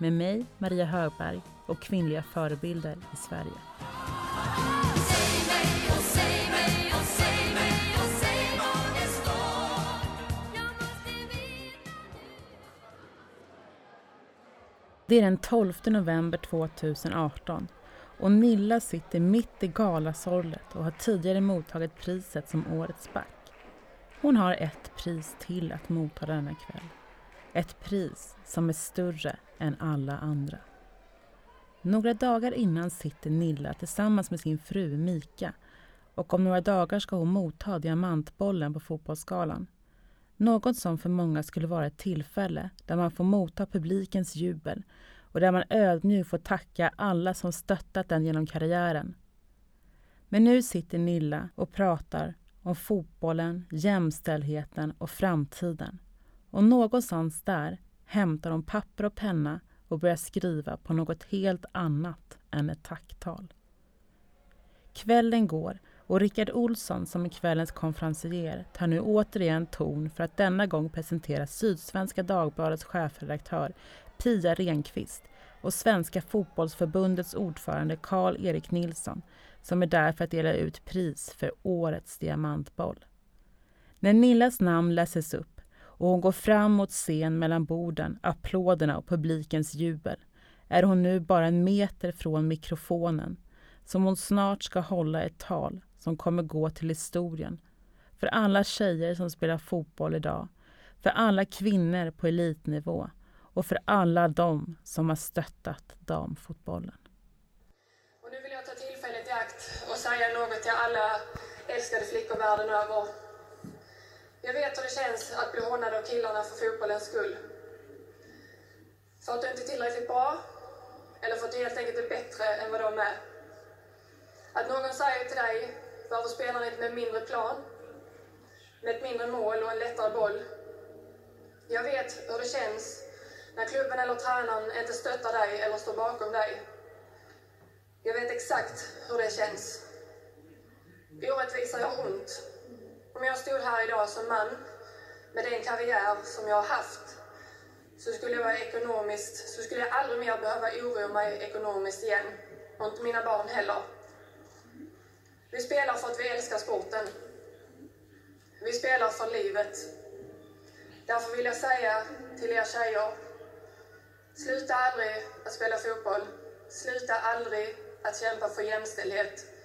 med mig, Maria Högberg och kvinnliga förebilder i Sverige. Det är den 12 november 2018 och Nilla sitter mitt i galasorlet och har tidigare mottagit priset som Årets back. Hon har ett pris till att motta denna kväll. Ett pris som är större än alla andra. Några dagar innan sitter Nilla tillsammans med sin fru Mika och om några dagar ska hon motta Diamantbollen på Fotbollsgalan. Något som för många skulle vara ett tillfälle där man får motta publikens jubel och där man ödmjukt får tacka alla som stöttat den genom karriären. Men nu sitter Nilla och pratar om fotbollen, jämställdheten och framtiden. Och någonstans där hämtar hon papper och penna och börjar skriva på något helt annat än ett tacktal. Kvällen går och Rickard Olsson som är kvällens konferencier tar nu återigen ton för att denna gång presentera Sydsvenska Dagbladets chefredaktör Pia Renqvist och Svenska fotbollsförbundets ordförande Karl-Erik Nilsson som är där för att dela ut pris för årets diamantboll. När Nillas namn läses upp och hon går fram mot scen mellan borden, applåderna och publikens jubel är hon nu bara en meter från mikrofonen som hon snart ska hålla ett tal som kommer gå till historien för alla tjejer som spelar fotboll idag, för alla kvinnor på elitnivå och för alla de som har stöttat damfotbollen. Och nu vill jag ta tillfället i akt och säga något till alla älskade flickor världen över. Jag vet hur det känns att bli hånad av killarna för fotbollens skull. För att du inte är tillräckligt bra, eller för att du helt enkelt är bättre än vad de är. Att någon säger till dig, varför spelar ni inte med mindre plan? Med ett mindre mål och en lättare boll? Jag vet hur det känns när klubben eller tränaren inte stöttar dig eller står bakom dig. Jag vet exakt hur det känns. Orättvisa gör ont. Om jag stod här idag som man med den karriär som jag har haft så skulle jag vara ekonomiskt, så skulle jag aldrig mer behöva oroa mig ekonomiskt igen. Och inte mina barn heller. Vi spelar för att vi älskar sporten. Vi spelar för livet. Därför vill jag säga till er tjejer, sluta aldrig att spela fotboll. Sluta aldrig att kämpa för jämställdhet.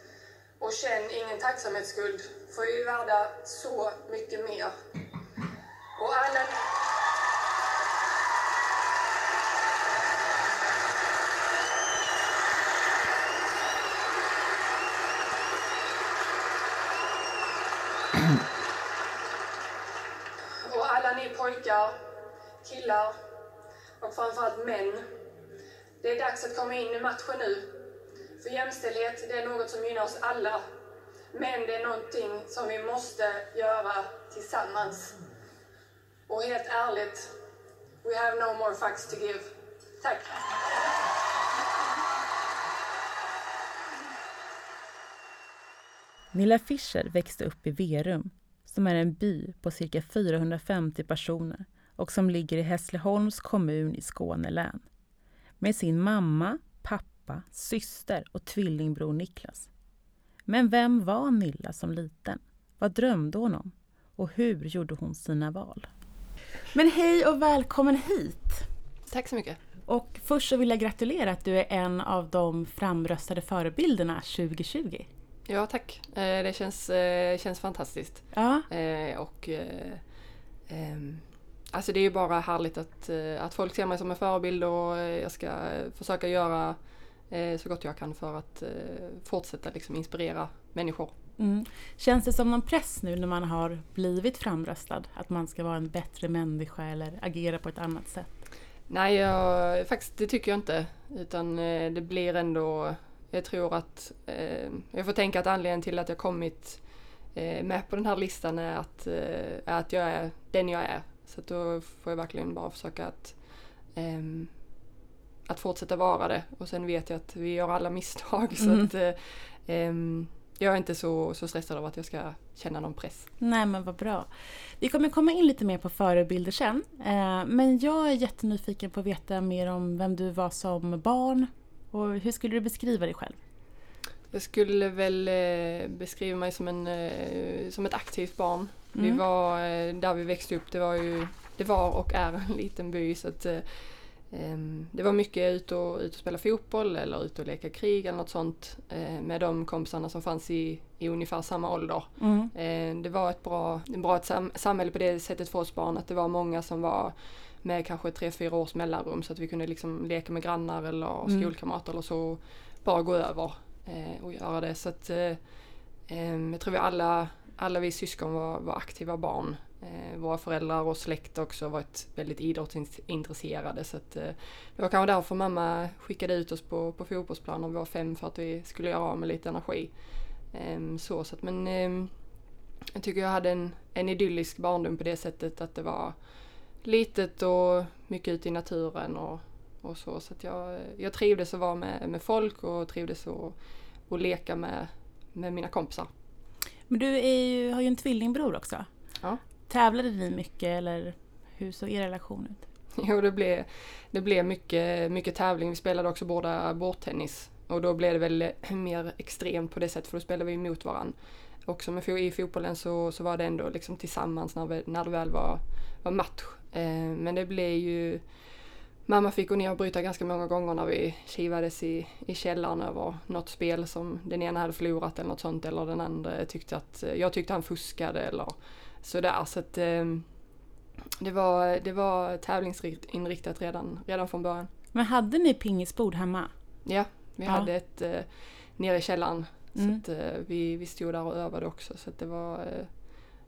Och känn ingen tacksamhetsskuld, för vi är värda så mycket mer. Och alla... Och alla ni pojkar, killar och framförallt män. Det är dags att komma in i matchen nu. För jämställdhet, det är något som gynnar oss alla. Men det är någonting som vi måste göra tillsammans. Och helt ärligt, we have no more facts to give. Tack! Nilla Fischer växte upp i Verum, som är en by på cirka 450 personer och som ligger i Hässleholms kommun i Skåne län. Med sin mamma, pappa, syster och tvillingbror Niklas. Men vem var Nilla som liten? Vad drömde hon om? Och hur gjorde hon sina val? Men hej och välkommen hit! Tack så mycket. Och först så vill jag gratulera att du är en av de framröstade förebilderna 2020. Ja, tack. Eh, Det känns, eh, känns fantastiskt. Ja, Eh, Och eh, ehm, alltså det är ju bara härligt att, att folk ser mig som en förebild och jag ska försöka göra så gott jag kan för att eh, fortsätta liksom inspirera människor. Mm. Känns det som någon press nu när man har blivit framröstad? Att man ska vara en bättre människa eller agera på ett annat sätt? Nej, jag, faktiskt det tycker jag inte. Utan eh, det blir ändå, jag tror att, eh, jag får tänka att anledningen till att jag kommit eh, med på den här listan är att, eh, är att jag är den jag är. Så då får jag verkligen bara försöka att, ehm, att fortsätta vara det. Och sen vet jag att vi gör alla misstag. Så Mm. att, eh, ehm, jag är inte så, så stressad av att jag ska känna någon press. Nej men vad bra. Vi kommer komma in lite mer på förebilder sen. Eh, men jag är jättenyfiken på att veta mer om vem du var som barn. Och hur skulle du beskriva dig själv? Jag skulle väl eh, beskriva mig som, en, eh, som ett aktivt barn. Vi Mm. var, eh, där vi växte upp, det var ju, det var och är en liten by så att eh, det var mycket ut och, ut och spela fotboll eller ut och leka krig eller något sånt eh, med de kompisarna som fanns i, i ungefär samma ålder. Mm. Eh, det var ett bra, ett bra samhälle på det sättet för oss barn att det var många som var med kanske tre, fyra års mellanrum så att vi kunde liksom leka med grannar eller Mm. skolkamrater eller så. Bara gå över eh, och göra det. Så att eh, eh, jag tror vi alla, alla vi syskon var, var aktiva barn. Eh, våra föräldrar och släkt också varit väldigt idrottsintresserade så att eh, det var kanske därför mamma skickade ut oss på, på fotbollsplan när vi var fem för att vi skulle göra av med lite energi. Ehm, så, så att, men ehm, jag tycker jag hade en, en idyllisk barndom på det sättet att det var litet och mycket ute i naturen och, och så. Så att jag, jag trivdes att vara med, med folk och trivdes att, att leka med, med mina kompisar. Men du ju, har ju en tvillingbror också. Ja. Tävlade ni mycket eller hur såg er relation ut? Jo, det blev, det blev mycket, mycket tävling. Vi spelade också båda bordtennis. Och då blev det väl mer extremt på det sättet för då spelade vi mot varandra. Också med, i fotbollen så, så var det ändå liksom tillsammans när, vi, när det väl var, var match. Eh, men det blev ju... Mamma fick gå ner och bryta ganska många gånger när vi kivades i, i källaren över något spel som den ena hade förlorat eller något sånt eller den andra tyckte att jag tyckte han fuskade eller sådär. Så att, eh, det var, det var tävlingsinriktat redan, redan från början. Men hade ni pingisbord hemma? Ja, vi Ja. hade ett eh, nere i källaren. Mm. Så att, eh, vi, vi stod där och övade också. Så det var, eh,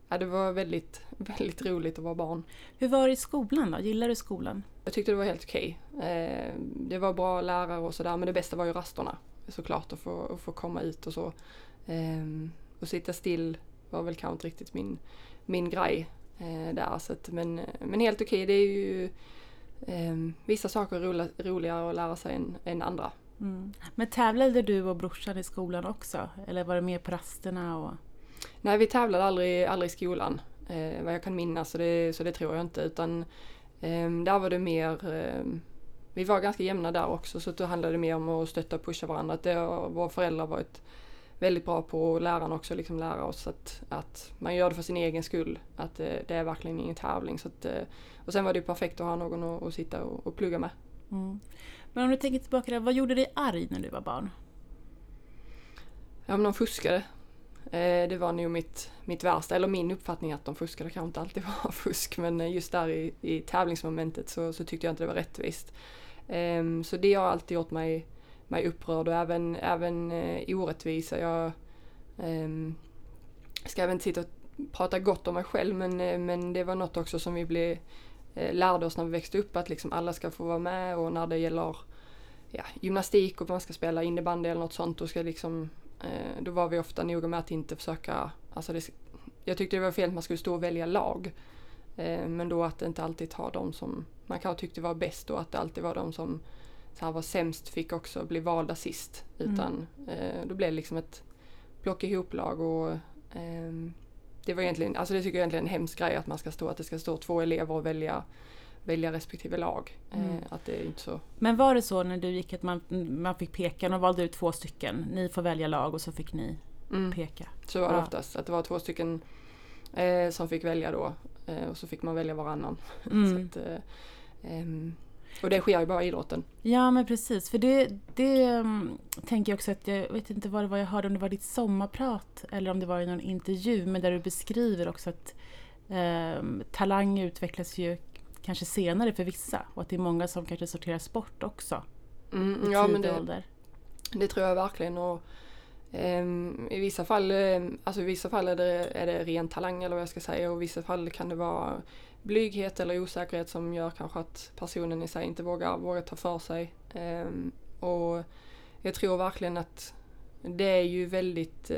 ja, det var väldigt, väldigt roligt att vara barn. Hur var det i skolan då? Gillar du skolan? Jag tyckte det var helt okej. Eh, det var bra lärare och sådär men det bästa var ju rasterna såklart att få, att få komma ut och så. Eh, och sitta still var väl kanske inte riktigt min, min grej eh, där. Så att, men, men helt okej, det är ju eh, vissa saker rola, roligare att lära sig än, än andra. Mm. Men tävlade du och brorsan i skolan också? Eller var det mer på rasterna? Och... Nej, vi tävlade aldrig, aldrig i skolan. Eh, vad jag kan minnas, så det, så det tror jag inte. Utan eh, där var det mer... Eh, vi var ganska jämna där också, så då handlade det mer om att stötta och pusha varandra. Att det, våra föräldrar varit väldigt bra på, och lärarna också, liksom lära oss att, att man gör det för sin egen skull. Att eh, det är verkligen ingen tävling. Så att, eh, och sen var det perfekt att ha någon att, att sitta och, och plugga med. Mm. Men om du tänker tillbaka, där, vad gjorde dig arg när du var barn? Ja, men de fuskade. Eh, det var nog mitt, mitt värsta, eller min uppfattning att de fuskade kanske inte alltid var fusk, men eh, just där i, i tävlingsmomentet så, så tyckte jag inte det var rättvist. Ehm, så det har alltid gjort mig, mig upprörd och även, även eh, orättvisa. Jag eh, ska även inte sitta och prata gott om mig själv, men, eh, men det var något också som vi blev, eh, lärde oss när vi växte upp, att liksom alla ska få vara med och när det gäller ja, gymnastik och man ska spela innebandy eller något sånt, då ska liksom Eh, då var vi ofta noga med att inte försöka, alltså det, jag tyckte det var fel att man skulle stå och välja lag. Eh, men då att inte alltid ta de som man kanske tyckte var bäst och att det alltid var de som så här, var sämst fick också bli valda sist. Utan eh, då blev det liksom ett block ihop-lag och ehm, det var egentligen, alltså det tycker jag egentligen är en hemsk grej att man ska stå, att det ska stå två elever och välja välja respektive lag. Mm. Eh, att det är inte så Men var det så när du gick att man, man fick peka, och valde ut två stycken, ni får välja lag och så fick ni mm. peka? Så var det Ja. oftast. Att det var två stycken eh, som fick välja då. Eh, och så fick man välja varannan. Mm. så att, eh, ehm, och det sker ju bara i idrotten. Ja men precis, för det, det um, tänker jag också att jag vet inte vad det var jag hörde, om det var ditt sommarprat eller om det var i någon intervju, men där du beskriver också att um, talang utvecklas ju kanske senare för vissa och att det är många som kanske sorterar sport också Mm, i ja tidig men det, ålder. det tror jag verkligen. Och, Ehm, I vissa fall, ehm, alltså i vissa fall är det, är det ren talang eller vad jag ska säga och i vissa fall kan det vara blyghet eller osäkerhet som gör kanske att personen i sig inte vågar, vågar ta för sig. Ehm, och jag tror verkligen att det är ju väldigt,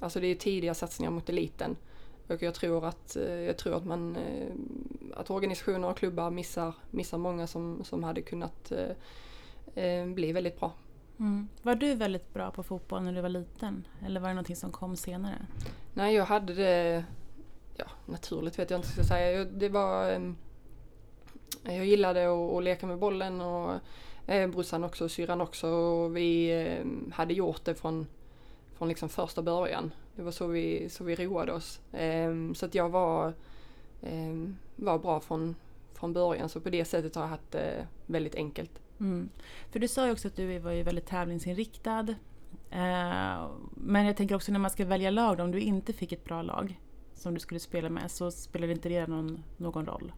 alltså det är tidiga satsningar mot eliten. Och jag tror att, eh, jag tror att man, eh, att organisationer och klubbar missar, missar många som, som hade kunnat eh, bli väldigt bra. Mm. Var du väldigt bra på fotboll när du var liten? Eller var det någonting som kom senare? Nej, jag hade det ja, naturligt vet jag inte ska säga. Det var, eh, jag gillade att, att leka med bollen och eh, brorsan också och syrran också. Och vi eh, hade gjort det från, från liksom första början. Det var så vi, så vi roade oss. Eh, så att jag var, eh, var bra från, från början. Så på det sättet har jag haft det väldigt enkelt. Mm. För du sa ju också att du var ju väldigt tävlingsinriktad. Men jag tänker också när man ska välja lag, om du inte fick ett bra lag som du skulle spela med så spelade inte det någon, någon roll?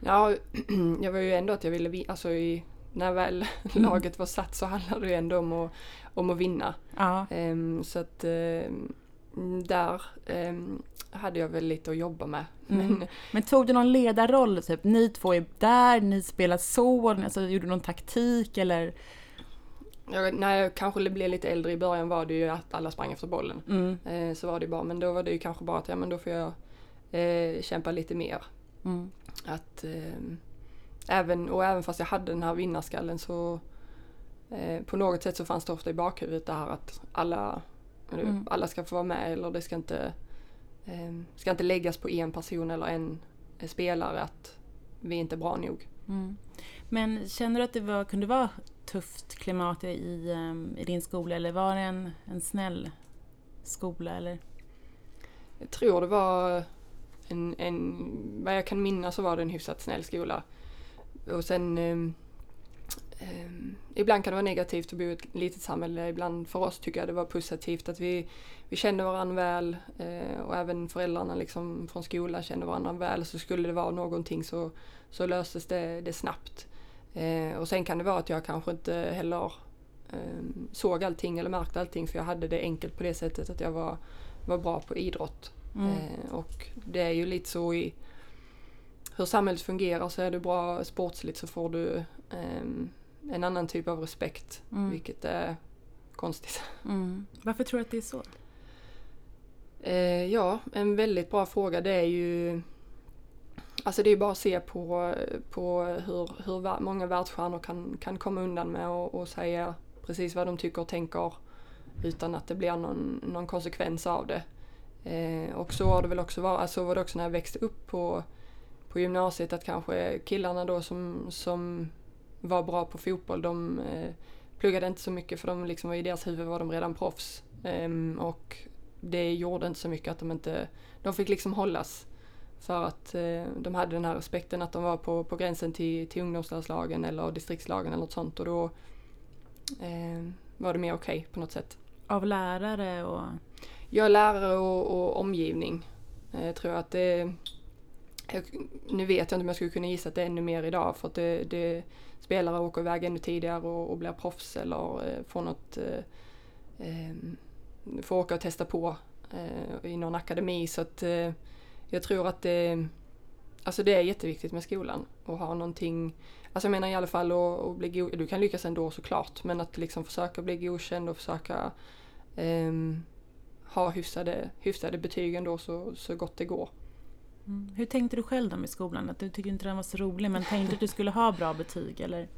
Ja, jag var ju ändå att jag ville, alltså i, när väl laget var satt så handlade det ändå om att, om att vinna. Ja. Um, så att um, där um, hade jag väl lite att jobba med. Mm. Men, Men tog du någon ledarroll? Typ, ni två är där, ni spelar så, alltså, gjorde du någon taktik eller? Jag, när jag kanske blev lite äldre i början var det ju att alla sprang efter bollen. Mm. Eh, så var det bara, men då var det ju kanske bara att ja, men då får jag eh, kämpa lite mer. Mm. Att, eh, även, och även fast jag hade den här vinnarskallen så eh, på något sätt så fanns det ofta i bakhuvudet det här att alla, mm. alla ska få vara med eller det ska inte Ehm, ska inte läggas på en person eller en spelare att vi är inte bra nog. Mm. Men känner du att det var, kunde vara tufft klimat i, ehm, i din skola eller var det en, en snäll skola? Eller? Jag tror det var en, en, vad jag kan minnas så var det en hyfsat snäll skola. Och sen um, um, ibland kan det vara negativt att bo i ett litet samhälle. Ibland för oss tycker jag det var positivt att vi vi kände varandra väl eh, och även föräldrarna liksom från skolan kände varandra väl. Så skulle det vara någonting så, så löstes det, det snabbt. Eh, och sen kan det vara att jag kanske inte heller eh, såg allting eller märkte allting för jag hade det enkelt på det sättet att jag var, var bra på idrott. Mm. Eh, och det är ju lite så i hur samhället fungerar så är du bra sportsligt så får du ehm, en annan typ av respekt. Mm. Vilket är konstigt. Mm. Varför tror du att det är så? Eh, ja, en väldigt bra fråga. Det är ju Alltså det är bara att se på, på hur, hur många världsstjärnor kan, kan komma undan med och, och säga precis vad de tycker och tänker utan att det blir någon, någon konsekvens av det. Eh, och så har det väl också varit, alltså var det också när jag växte upp på, på gymnasiet att kanske killarna då som, som var bra på fotboll de eh, pluggade inte så mycket för de liksom, i deras huvud var de redan proffs. Eh, och det gjorde inte så mycket att de inte, de fick liksom hållas. För att eh, de hade den här respekten att de var på, på gränsen till, till ungdomslandslagen eller distriktslagen eller något sånt och då eh, var det mer okej okay på något sätt. Av lärare och? Ja, lärare och, och omgivning. Eh, tror jag att det jag, nu vet jag inte om jag skulle kunna gissa att det är ännu mer idag för att det, det spelare åker iväg ännu tidigare och, och blir proffs eller eh, får något eh, eh få åka och testa på eh, i någon akademi så att eh, jag tror att det, alltså det är jätteviktigt med skolan och ha någonting, alltså jag menar i alla fall att, bli god, du kan lyckas ändå såklart men att liksom försöka bli godkänd och försöka eh, ha hyfsade, hyfsade betyg ändå så, så gott det går. Mm. Hur tänkte du själv då med skolan? Att du tyckte inte den var så rolig men tänkte att du skulle ha bra betyg eller?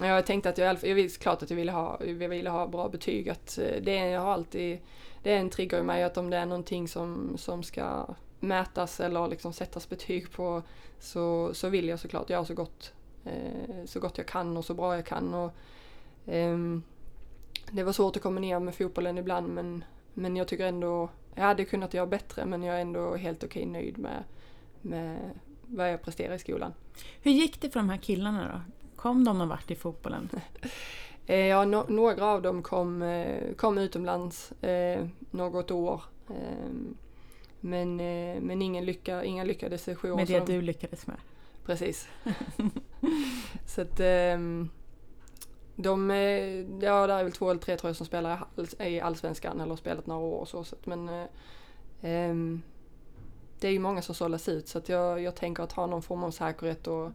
Jag tänkte att jag, jag visste klart att jag ville ha, jag ville ha bra betyg. Att eh, det, jag har alltid, det är en trigger i mig att om det är någonting som, som ska mätas eller liksom sättas betyg på så, så vill jag såklart göra så gott, eh, så gott jag kan och så bra jag kan. Och, eh, det var svårt att kombinera med fotbollen ibland men, men jag tycker ändå, jag hade kunnat göra bättre men jag är ändå helt okej nöjd med, med vad jag presterar i skolan. Hur gick det för de här killarna då? Kom de någon vart i fotbollen? Eh, ja, no några av dem kom, eh, kom utomlands eh, något år. Men, eh, men ingen lycka, inga lyckades sju år. Med det du lyckades med? Precis. så att, ehm, De, ja det är väl två eller tre tror jag som spelar i all- i Allsvenskan eller har spelat några år och så. så att, men eh, ehm, det är ju många som sållas ut så att jag, jag tänker att ha någon form av säkerhet och,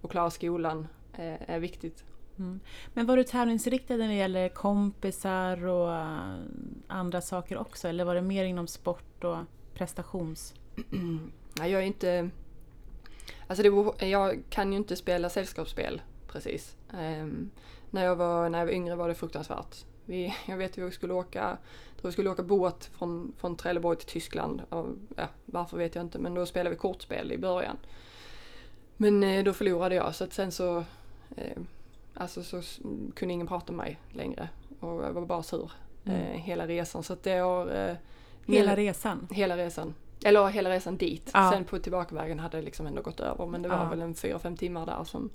och klara skolan eh, är viktigt. Mm. Men var du tävlingsinriktad när det gäller kompisar och eh, andra saker också? Eller var det mer inom sport och prestations... Nej, jag är inte... Alltså det, jag kan ju inte spela sällskapsspel precis. Ehm, när, jag var, när jag var yngre var det fruktansvärt. Vi, jag vet att vi skulle åka, tror vi skulle åka båt från, från Trelleborg till Tyskland. Ja, varför vet jag inte, men då spelade vi kortspel i början. Men eh, då förlorade jag så att sen så, eh, alltså så kunde ingen prata med mig längre. Och jag var bara sur Mm. eh, hela resan. Så att det har... Eh, Hela resan? Hela resan. Eller hela resan dit. Ja. Sen på tillbakavägen hade det liksom ändå gått över. Men det var Ja. väl en fyra, fem timmar där som,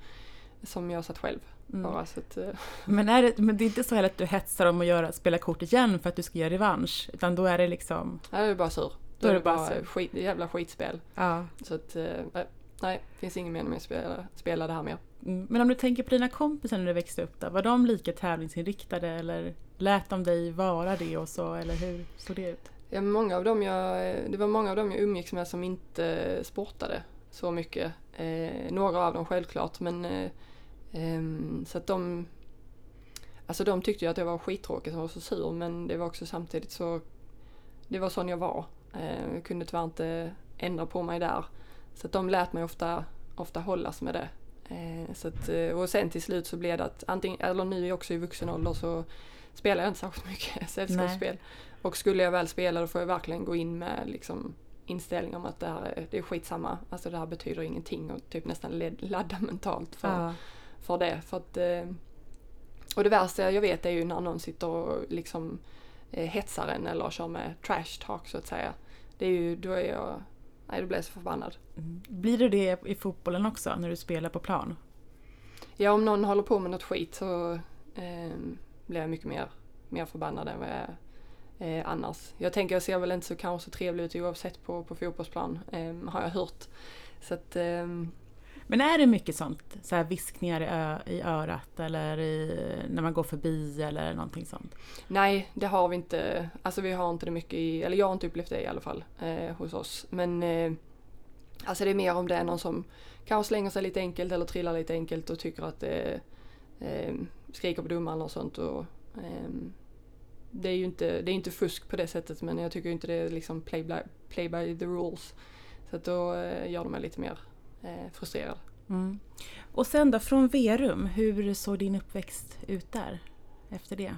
som jag satt själv. Mm. Bara, så att, eh, Men, är det, men det är inte så heller att du hetsar om att göra, spela kort igen för att du ska göra revansch? Utan då är det liksom... jag är bara sur. Då är det bara sur. skit, jävla skitspel. Ja. Så att, eh, nej, nej, finns ingen mening med att spela, spela det här mer. Mm. Men om du tänker på dina kompisar när du växte upp då, var de lika tävlingsinriktade eller lät de dig vara det och så, eller hur såg det ut? Ja, många av dem jag, det var många av dem jag umgicks med som inte sportade så mycket. Eh, några av dem självklart men eh, ehm, så att de Alltså de tyckte ju att jag var skittråkig och var så sur men det var också samtidigt så Det var sån jag var. Eh, jag kunde tyvärr inte ändra på mig där. Så att de lät mig ofta, ofta hållas med det. Eh, så att, eh, och sen till slut så blev det att antingen, eller nu också i vuxen ålder så spelar jag inte särskilt mycket sällskapsspel. Och skulle jag väl spela då får jag verkligen gå in med liksom inställning om att det här är, det är skitsamma. Alltså det här betyder ingenting och typ nästan led- ladda mentalt för, Ja. för det. För att, eh, och det värsta jag vet är ju när någon sitter och liksom eh, hetsar en eller kör med trash talk så att säga. Det är ju, då är jag, nej då blir jag så förbannad. Mm. Blir det det i fotbollen också, när du spelar på plan? Ja om någon håller på med något skit så eh, blir jag mycket mer, mer förbannad än vad jag är eh, annars. Jag tänker jag ser väl inte så kanske så trevlig ut oavsett på, på fotbollsplan eh, har jag hört. Så att ehm, Men är det mycket sånt, så här viskningar i, ö, i örat eller i, när man går förbi eller någonting sånt? Nej, det har vi inte. Alltså vi har inte det mycket i, eller jag har inte upplevt det i alla fall eh, hos oss. Men eh, alltså det är mer om det är någon som kanske slänger sig lite enkelt eller trillar lite enkelt och tycker att det eh, skriker på domaren och sånt. Och, ehm, det är ju inte, det är inte fusk på det sättet men jag tycker inte det är liksom play by, play by the rules. Så att då eh, gör de mig lite mer eh, frustrerad. Mm. Och sen då, från Verum, hur såg din uppväxt ut där efter det?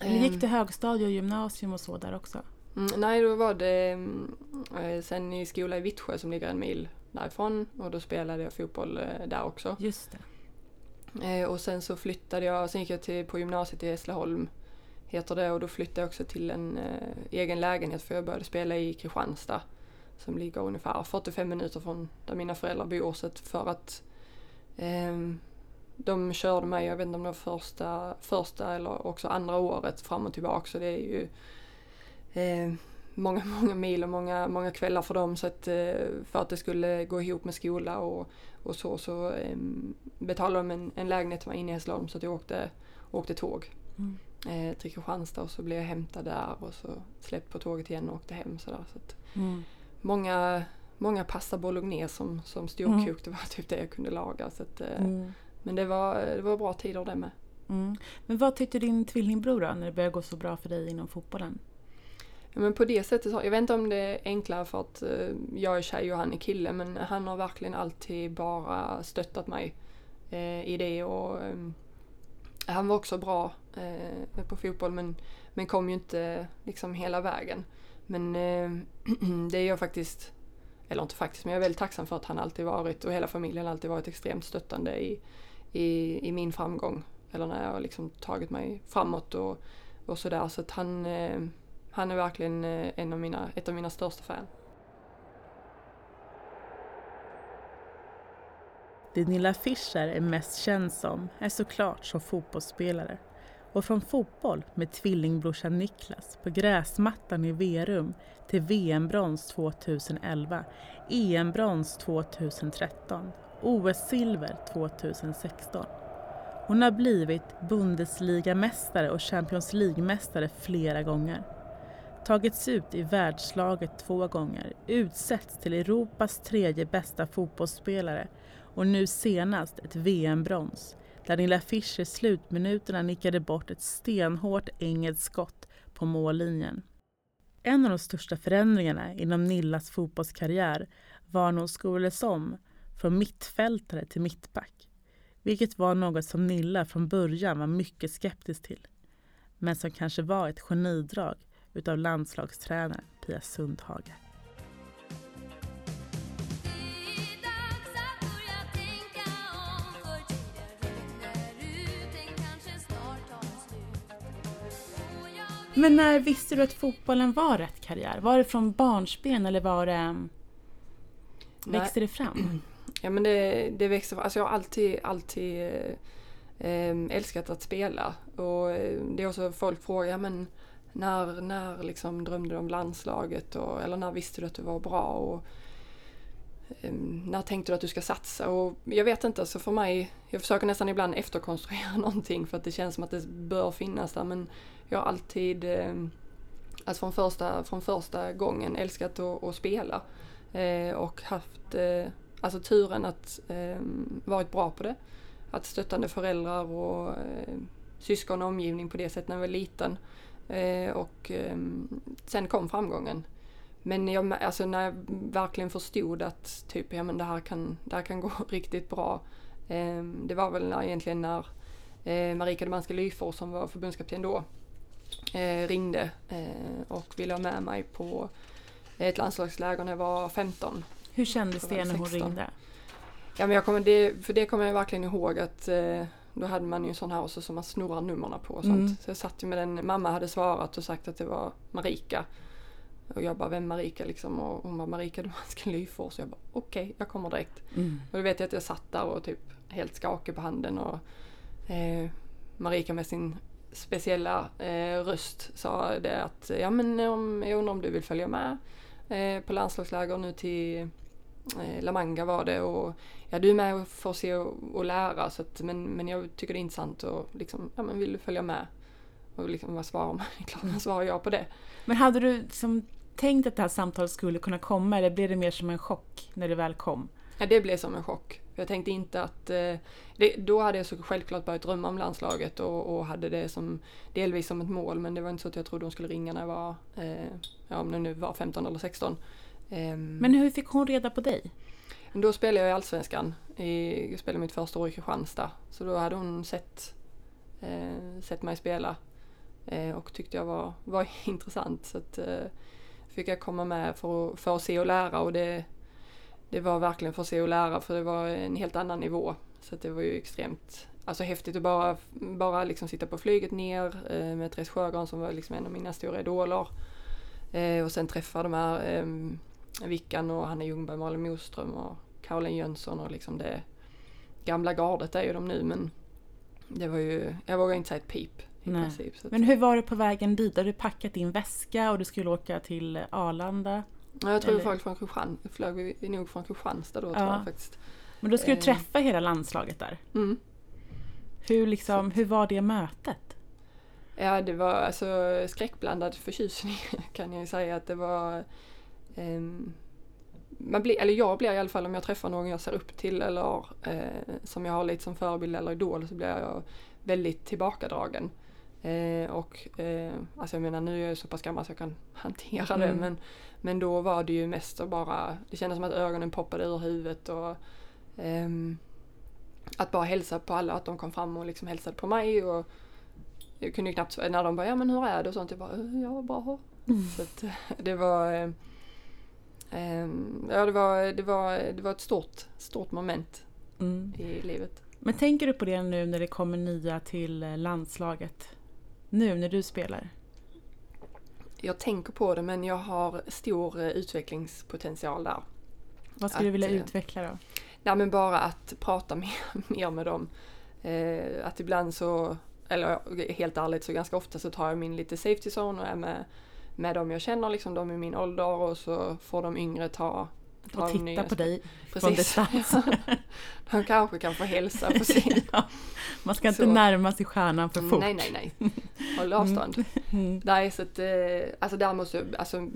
Eller Ehm. gick du högstadie och gymnasium och så där också? Mm, nej, då var det mm, eh, sen i skola i Vittsjö som ligger en mil därifrån och då spelade jag fotboll eh, där också. Just det. Eh, och sen så flyttade jag, sen gick jag till, på gymnasiet i Hässleholm heter det. Och då flyttade jag också till en eh, egen lägenhet för jag började spela i Kristianstad som ligger ungefär 45 minuter från där mina föräldrar bor. Så att för att eh, de körde mig, jag vet inte om det var första, första eller också andra året fram och tillbaka. Så det är ju eh, många, många mil och många, många kvällar för dem. Så att eh, för att det skulle gå ihop med skola och, och så så eh, betalade de en, en lägenhet som var inne i Hässleholm. Så att jag åkte, åkte tåg. Mm eh, till Kristianstad och så blev jag hämtad där och så släppt på tåget igen och åkte hem sådär. Så att Mm. många, många pasta bolognese som, som stod Mm. det var typ det jag kunde laga. Så att, eh, Mm. Men det var, det var bra tider det med. Mm. Men vad tyckte din tvillingbror då, när det började gå så bra för dig inom fotbollen? Ja, men på det sättet, så- jag vet inte om det är enklare för att eh, jag är tjej och han är kille men han har verkligen alltid bara stöttat mig eh, i det och eh, han var också bra eh, på fotboll men, men kom ju inte liksom hela vägen. Men eh, det är jag faktiskt, eller inte faktiskt, men jag är väldigt tacksam för att han alltid varit och hela familjen alltid varit extremt stöttande i, i, i min framgång. Eller när jag har liksom tagit mig framåt och, och sådär. Så att han, eh, han är verkligen eh, en av mina, ett av mina största fan. Det Nilla Fischer är mest känd som är såklart som fotbollsspelare. Och från fotboll med tvillingbrorsan Niklas på gräsmattan i Verum till VM-brons 2011, EM-brons 2013, OS-silver 2016. Hon har blivit Bundesligamästare och Champions League-mästare flera gånger. Tagits ut i världslaget två gånger, utsetts till Europas tredje bästa fotbollsspelare och nu senast ett VM-brons där Nilla Fischer i slutminuterna nickade bort ett stenhårt engelskt skott på mållinjen. En av de största förändringarna inom Nillas fotbollskarriär var när hon skolades om från mittfältare till mittback, vilket var något som Nilla från början var mycket skeptisk till, men som kanske var ett genidrag utav landslagstränaren Pia Sundhage. Men när visste du att fotbollen var rätt karriär? Var det från barnsben eller var det... Växte det fram? Ja men det, det växte fram. Alltså jag har alltid, alltid eh, älskat att spela. Och eh, det är också folk frågar, men när, när liksom drömde du om landslaget? Och, eller när visste du att du var bra? Och, eh, när tänkte du att du ska satsa? Och jag vet inte, alltså för mig, jag försöker nästan ibland efterkonstruera någonting för att det känns som att det bör finnas där. Men jag har alltid, eh, alltså från första, från första gången, älskat att, att spela. Eh, och haft eh, alltså turen att eh, varit bra på det. Att stöttande föräldrar och eh, syskon och omgivning på det sättet när jag var liten. Eh, och eh, sen kom framgången. Men jag, alltså när jag verkligen förstod att typ, ja, men det, här kan, det här kan gå riktigt bra. Eh, det var väl när, egentligen när eh, Marika Demanska Lyfors som var förbundskapten då eh, ringde eh, och ville ha med mig på ett landslagsläger när jag var 15. Hur kändes det när hon ringde? Ja, men jag kommer, det, för det kommer jag verkligen ihåg att eh, då hade man ju en sån här också som man snurrar numren på och sånt. Mm. Så jag satt ju med den, mamma hade svarat och sagt att det var Marika. Och jag bara, vem Marika liksom? Och hon bara, Marika Dumanska Lyfors. Så jag bara, okej, okay, jag kommer direkt. Mm. Och då vet jag att jag satt där och typ helt skakig på handen och eh, Marika med sin speciella eh, röst sa det att, ja men om, jag undrar om du vill följa med eh, på landslagsläger nu till eh, La Manga var det och ja, du är med och får se och, och lära så att, men, men jag tycker det är intressant och liksom, ja men vill du följa med? Och liksom vad svarar man? Klart man svarar ja på det. Men hade du som tänkt att det här samtalet skulle kunna komma eller blev det mer som en chock när det väl kom? Ja, det blev som en chock. Jag tänkte inte att... Eh, det, då hade jag så självklart börjat drömma om landslaget och, och, hade det som delvis som ett mål men det var inte så att jag trodde hon skulle ringa när jag var, eh, ja om det nu var 15 eller 16. Eh, men hur fick hon reda på dig? Då spelade jag i Allsvenskan. I, jag spelade mitt första år i Kristianstad. Så då hade hon sett, eh, sett mig spela eh, och tyckte jag var, var intressant. Så att, eh, fick jag komma med för, för att se och lära och det det var verkligen för att se och lära för det var en helt annan nivå. Så det var ju extremt alltså, häftigt att bara, bara liksom sitta på flyget ner eh, med Therese Sjögran som var liksom en av mina stora idoler. Eh, och sen träffa de här eh, Vickan och Hanna Ljungberg, Malin Moström och Caroline Jönsson och liksom det gamla gardet är ju de nu men det var ju, jag vågar inte säga ett pip. Princip, men hur var det på vägen dit? Har du packat din väska och du skulle åka till Arlanda? Ja, jag tror Eller? vi flög från Kristianstad, flög vi nog från Kristianstad då ja. tror jag faktiskt. Men då skulle du eh. träffa eh. hela landslaget där? Mm. Hur, liksom, hur var det mötet? Ja, det var alltså skräckblandad förtjusning kan jag säga att det var um, man blir, eller jag blir i alla fall om jag träffar någon jag ser upp till eller eh, som jag har lite som förebild eller idol så blir jag väldigt tillbakadragen. Eh, och eh, alltså jag menar nu är jag så pass gammal så jag kan hantera mm. det men, men då var det ju mest att bara, det kändes som att ögonen poppade ur huvudet och eh, att bara hälsa på alla, att de kom fram och liksom hälsade på mig och jag kunde knappt, när de bara ja men hur är det och sånt, jag bara ja bra. Mm. Så att, det var eh, ehm, Ja det var, det var, det var ett stort, stort moment mm. i livet. Men tänker du på det nu när det kommer nya till eh, landslaget? nu när du spelar? Jag tänker på det men jag har stor eh, utvecklingspotential där. Vad skulle att, du vilja eh, utveckla då? Nej men bara att prata mer, mer med dem. Eh, att ibland så, eller helt ärligt så ganska ofta så tar jag min lite safety zone och är med, med dem jag känner, liksom de i min ålder och så får de yngre ta ta Och titta på dig från Precis. distans. Han kanske kan få hälsa på sin... ja. Man ska inte Så. närma sig stjärnan för fort. Nej, nej, nej. Håll avstånd. Mm. Nej, så att, eh, alltså där måste alltså,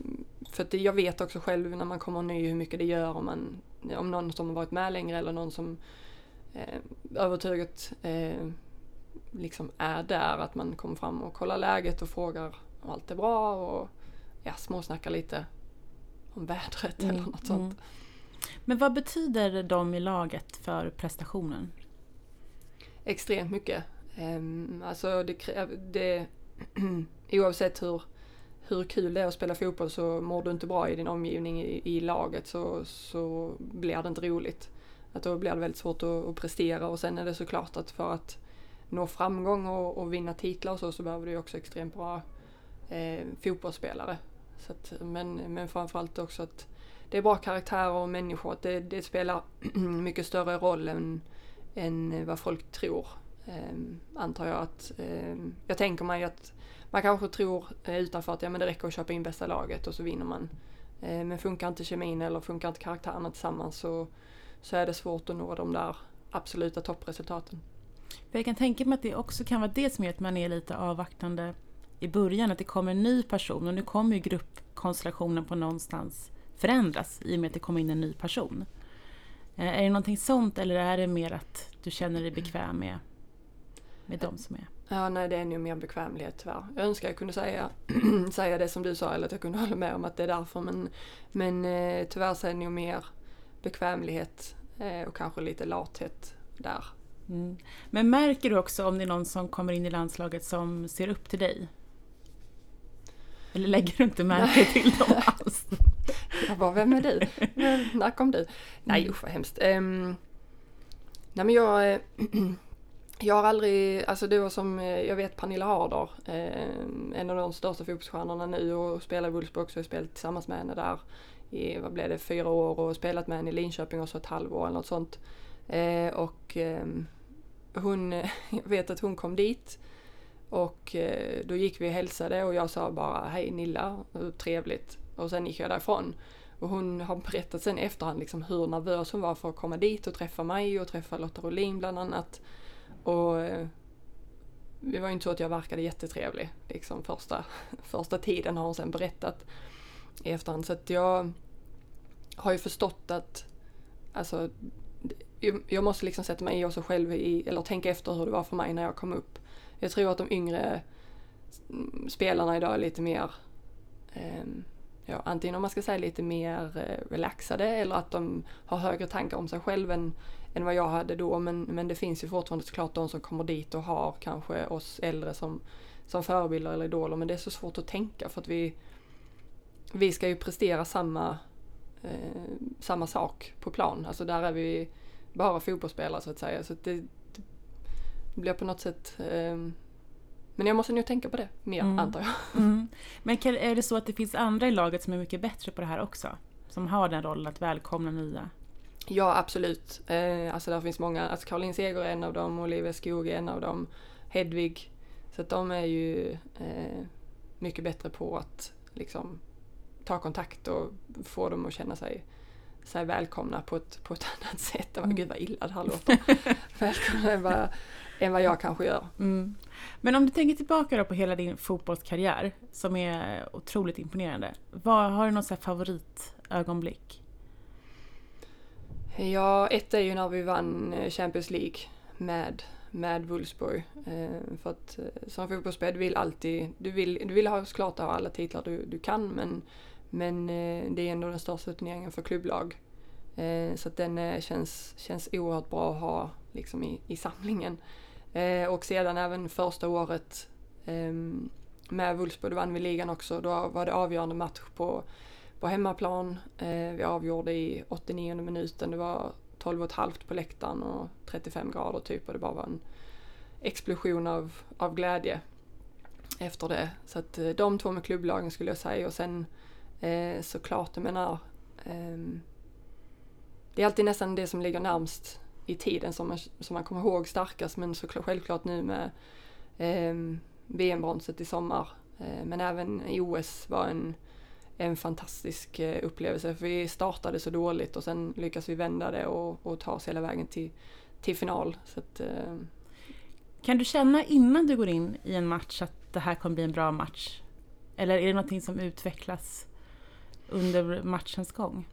för att jag vet också själv när man kommer ny hur mycket det gör om man, om någon som har varit med längre eller någon som eh, övertygat eh, liksom är där, att man kommer fram och kollar läget och frågar om allt är bra och ja, småsnackar lite om vädret eller Mm, något sånt. mm. Men vad betyder de i laget för prestationen? Extremt mycket. Um, alltså det, det oavsett hur, hur kul det är att spela fotboll så mår du inte bra i din omgivning i, i laget så, så blir det inte roligt. Att då blir det väldigt svårt att, att prestera och sen är det såklart att för att nå framgång och, och vinna titlar och så, så behöver du också extremt bra eh, fotbollsspelare. Så att, men, men framförallt också att det är bra karaktärer och människor. Att det, det spelar mycket större roll än, än vad folk tror. Ehm, antar jag att, ehm, jag tänker mig att man kanske tror eh, utanför att ja, men det räcker att köpa in bästa laget och så vinner man. Eh, men funkar inte kemin eller funkar inte karaktärerna tillsammans så, så är det svårt att nå de där absoluta toppresultaten. Jag kan tänka mig att det också kan vara det som gör att man är lite avvaktande i början, att det kommer en ny person och nu kommer ju gruppkonstellationen på någonstans förändras i och med att det kommer in en ny person. Eh, Är det någonting sånt eller är det mer att du känner dig bekväm med, med de som är? Ja, nej det är nog mer bekvämlighet tyvärr. Jag önskar jag kunde säga, säga det som du sa eller att jag kunde hålla med om att det är därför men, men eh, tyvärr så är det nog mer bekvämlighet eh, och kanske lite lathet där. Mm. Men märker du också om det är någon som kommer in i landslaget som ser upp till dig? Eller lägger du inte märke till dem alls? Jag bara, vem är du? När kom du? Nej usch vad hemskt. Um, nej men jag, eh, jag har aldrig, alltså det var som, eh, jag vet Pernilla Harder, eh, en av de största fotbollsstjärnorna nu och spelar i Wolfsburg också, jag spelat tillsammans med henne där i, vad blev det, fyra år och spelat med henne i Linköping också ett halvår eller något sånt. Eh, och ehm, hon, jag vet att hon kom dit och eh, då gick vi och hälsade och jag sa bara hej Nilla, hur trevligt. Och sen gick jag därifrån. Och hon har berättat sen i efterhand liksom hur nervös hon var för att komma dit och träffa mig och träffa Lotta Rolin bland annat. Och eh, det var ju inte så att jag verkade jättetrevlig liksom första, första tiden har hon sen berättat i efterhand. Så att jag har ju förstått att alltså, jag- måste liksom sätta mig i oss själv i, eller tänka efter hur det var för mig när jag kom upp. Jag tror att de yngre mm, spelarna idag är lite mer, eh, ja, antingen om man ska säga lite mer eh, relaxade eller att de har högre tankar om sig själv än, än vad jag hade då. Men, men det finns ju fortfarande såklart de som kommer dit och har kanske oss äldre som, som förebilder eller idoler. Men det är så svårt att tänka för att vi, vi ska ju prestera samma, eh, samma sak på plan. Alltså där är vi bara fotbollsspelare så att säga. Så att det, det blir på något sätt eh, men jag måste nog tänka på det mer Mm. antar jag. Mm. Men kan, är det så att det finns andra i laget som är mycket bättre på det här också? Som har den rollen att välkomna nya? Ja absolut. Eh, alltså där finns många, alltså Caroline Seger är en av dem, Olivia Skog är en av dem, Hedvig. Så att de är ju eh, mycket bättre på att liksom ta kontakt och få dem att känna sig, sig välkomna på ett, på ett annat sätt. Mm. Gud vad illa det här låter. välkomna än vad, än vad jag kanske gör. Mm. Men om du tänker tillbaka då på hela din fotbollskarriär som är otroligt imponerande. Vad, har du något så här favoritögonblick? Ja, ett är ju när vi vann eh, Champions League med, med Wolfsburg. Eh, för att eh, som fotbollsspelare, du vill alltid, du vill, du vill ha såklart ha alla titlar du, du kan men, men eh, det är ändå den största turneringen för klubblag. Eh, så att den eh, känns, känns oerhört bra att ha liksom i, i samlingen. Eh, och sedan även första året ehm, med Wolfsburg, då vann vi ligan också. Då var det avgörande match på på hemmaplan. Eh, vi avgjorde i 89 minuten. Det var 12,5 på läktaren och 35 grader typ och det bara var en explosion av, av glädje efter det. Så att eh, de två med klubblagen skulle jag säga och sen eh, såklart, jag menar eh, det är alltid nästan det som ligger närmst i tiden som man, som man kommer ihåg starkast men såklart självklart nu med eh, VM-bronset i sommar. Eh, men även i OS var en en fantastisk eh, upplevelse. För vi startade så dåligt och sen lyckas vi vända det och, och ta oss hela vägen till, till final. Så att, eh. Kan du känna innan du går in i en match att det här kommer bli en bra match? Eller är det någonting som utvecklas under matchens gång?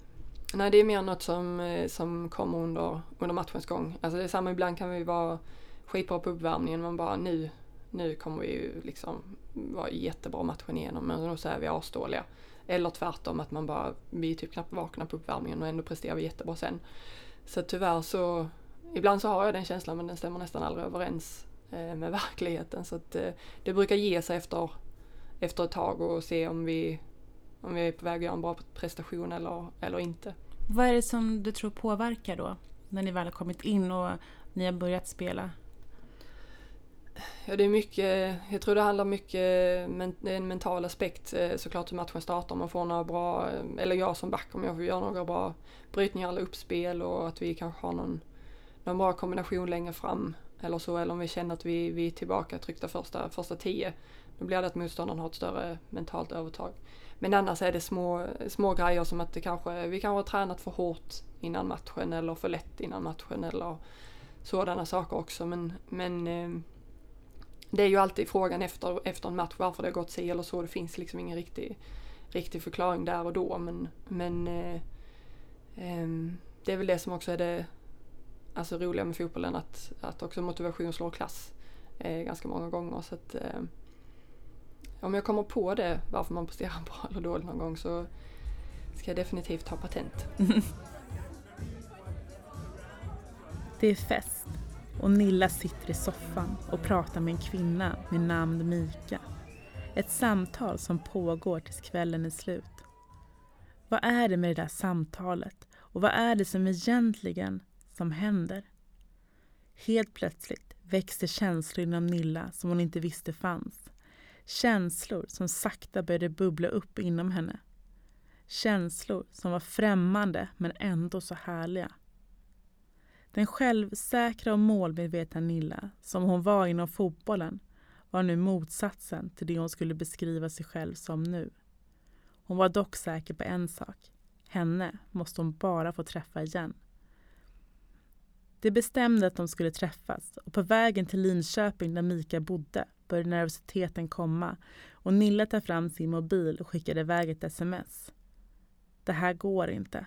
Nej, det är mer något som, eh, som kommer under, under matchens gång. Alltså det är samma, ibland kan vi vara skitbra på uppvärmningen, men bara nu, nu kommer vi ju liksom vara jättebra matchen igenom, men då så är vi asdåliga. Eller tvärtom, att man bara, vi är typ knappt vakna på uppvärmningen och ändå presterar vi jättebra sen. Så tyvärr så, ibland så har jag den känslan men den stämmer nästan aldrig överens eh, med verkligheten. Så att eh, det brukar ge sig efter, efter ett tag och se om vi, om vi är på väg att göra en bra prestation eller, eller inte. Vad är det som du tror påverkar då? När ni väl har kommit in och ni har börjat spela? Ja, det är mycket, jag tror det handlar mycket, är en mental aspekt eh, såklart hur matchen startar. Om man får några bra, eller jag som back om jag får göra några bra brytningar eller uppspel och att vi kanske har någon, någon bra kombination längre fram eller så. Eller om vi känner att vi, vi är tillbaka tryckta första, första tio. Då blir det att motståndaren har ett större mentalt övertag. Men annars är det små, små grejer som att det kanske, vi kanske har tränat för hårt innan matchen eller för lätt innan matchen eller sådana saker också. Men, men eh, det är ju alltid frågan efter, efter en match varför det har gått sig eller så. Det finns liksom ingen riktig, riktig förklaring där och då. Men, men eh, ehm, det är väl det som också är det alltså, roliga med fotbollen. Att, att också motivation slår klass eh, ganska många gånger. Så att, eh, om jag kommer på det, varför man presterar bra eller dåligt någon gång så ska jag definitivt ta patent. det är fest och Nilla sitter i soffan och pratar med en kvinna med namn Mika. Ett samtal som pågår tills kvällen är slut. Vad är det med det där samtalet och vad är det som egentligen som händer? Helt plötsligt växte känslor inom Nilla som hon inte visste fanns. Känslor som sakta började bubbla upp inom henne. Känslor som var främmande men ändå så härliga. Den självsäkra och målmedvetna Nilla, som hon var inom fotbollen, var nu motsatsen till det hon skulle beskriva sig själv som nu. Hon var dock säker på en sak. Henne måste hon bara få träffa igen. De bestämde att de skulle träffas och på vägen till Linköping där Mika bodde började nervositeten komma och Nilla tar fram sin mobil och skickar iväg ett sms. Det här går inte.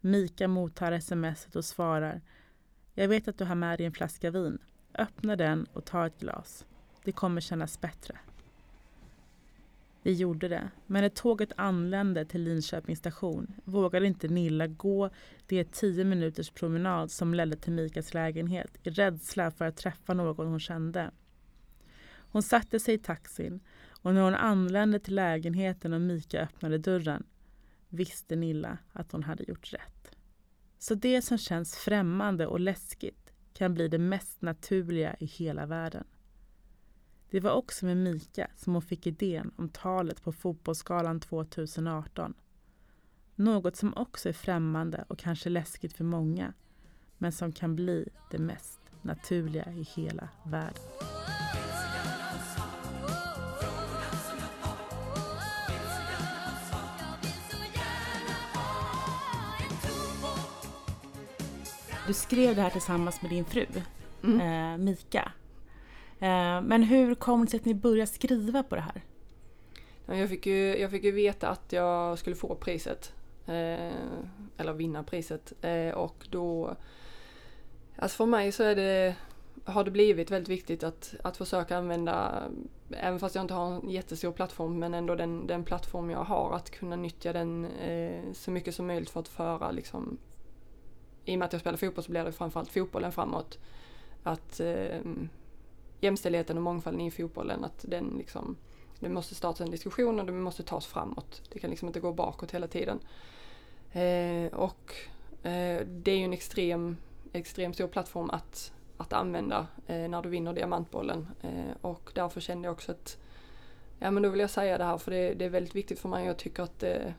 Mika mottar smset och svarar Jag vet att du har med dig en flaska vin. Öppna den och ta ett glas. Det kommer kännas bättre. Vi gjorde det, men när tåget anlände till Linköpings station vågade inte Nilla gå det tio minuters promenad som ledde till Mikas lägenhet i rädsla för att träffa någon hon kände. Hon satte sig i taxin och när hon anlände till lägenheten och Mika öppnade dörren visste Nilla att hon hade gjort rätt. Så det som känns främmande och läskigt kan bli det mest naturliga i hela världen. Det var också med Mika som hon fick idén om talet på Fotbollsgalan 2018. Något som också är främmande och kanske läskigt för många men som kan bli det mest naturliga i hela världen. Du skrev det här tillsammans med din fru, mm. eh, Mika. Eh, men hur kom det sig att ni började skriva på det här? Jag fick ju, jag fick ju veta att jag skulle få priset. Eh, eller vinna priset. Eh, och då... Alltså för mig så är det, har det blivit väldigt viktigt att, att försöka använda, även fast jag inte har en jättestor plattform, men ändå den, den plattform jag har, att kunna nyttja den eh, så mycket som möjligt för att föra liksom, i och med att jag spelar fotboll så blir det framförallt fotbollen framåt. Att eh, jämställdheten och mångfalden i fotbollen, att den liksom, det måste startas en diskussion och det måste tas framåt. Det kan liksom inte gå bakåt hela tiden. Eh, och eh, det är ju en extrem, extrem stor plattform att, att använda eh, när du vinner diamantbollen. Eh, och därför kände jag också att ja men då vill jag säga det här för det, det är väldigt viktigt för mig. Jag tycker att det,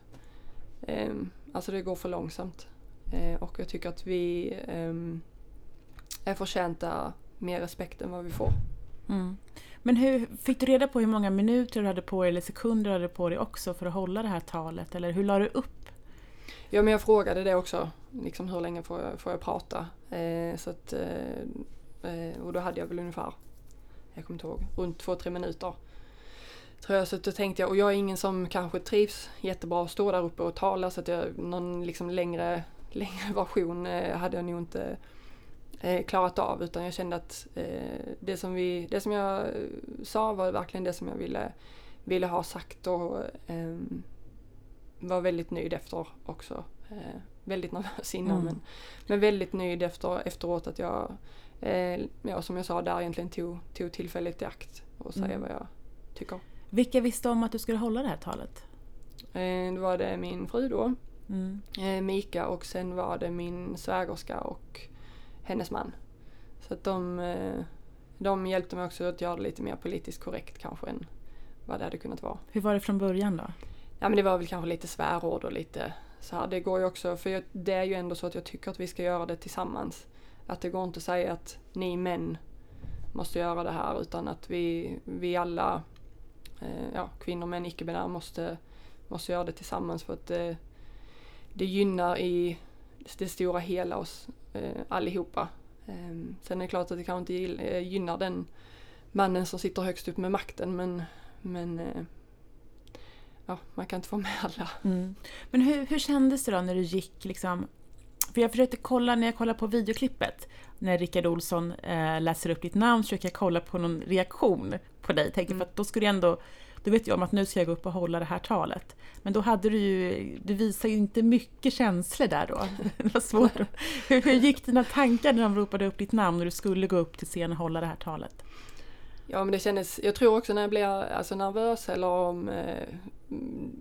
eh, alltså det går för långsamt. Eh, och jag tycker att vi eh, är förtjänta mer respekt än vad vi får. Mm. Men hur, fick du reda på hur många minuter du hade på dig eller sekunder du hade på dig också för att hålla det här talet? Eller hur la du upp? Ja men jag frågade det också, liksom hur länge får jag, får jag prata? Eh, så att, eh, eh och då hade jag väl ungefär, jag kommer inte ihåg, runt två, tre minuter. Tror jag, så då tänkte jag, och jag är ingen som kanske trivs jättebra att stå där uppe och tala så att jag, någon liksom längre, längre version eh, hade jag nog inte eh, klarat av utan jag kände att eh, det, som vi, det som jag sa var verkligen det som jag ville, ville ha sagt och var väldigt nöjd efter också. Väldigt nervös innan mm. men, men väldigt nöjd efter, efteråt att jag, ja, som jag sa där egentligen tog, tog tillfället i akt och säga mm. vad jag tycker. Vilka visste om att du skulle hålla det här talet? Eh, då var det min fru då, mm. Eh, Mika och sen var det min svägerska och hennes man. Så att de, eh, de hjälpte mig också att göra det lite mer politiskt korrekt kanske än vad det hade kunnat vara. Hur var det från början då? Ja men det var väl kanske lite svärord och lite så här. Det går ju också, för jag, det är ju ändå så att jag tycker att vi ska göra det tillsammans. Att det går inte att säga att ni män måste göra det här utan att vi, vi alla, eh, ja, kvinnor, män, icke-binära måste, måste göra det tillsammans för att det, det gynnar i det stora hela oss eh, allihopa. Eh, sen är det klart att det kanske inte eh, gynnar den mannen som sitter högst upp med makten men, men eh, ja, man kan inte få med alla. Mm. Men hur, hur kändes det då när du gick liksom för jag försökte kolla, när jag kollade på videoklippet, när Rickard Olsson eh, läser upp ditt namn, så försöker jag kolla på någon reaktion på dig. Tänkte mm. för att då skulle jag ändå, då vet jag om att nu ska jag gå upp och hålla det här talet. Men då hade du ju, du visade ju inte mycket känslor där då. Det var svårt. hur, hur gick dina tankar när de ropade upp ditt namn och du skulle gå upp till scenen och hålla det här talet? Ja men det kändes, jag tror också när jag blir alltså, nervös eller om eh,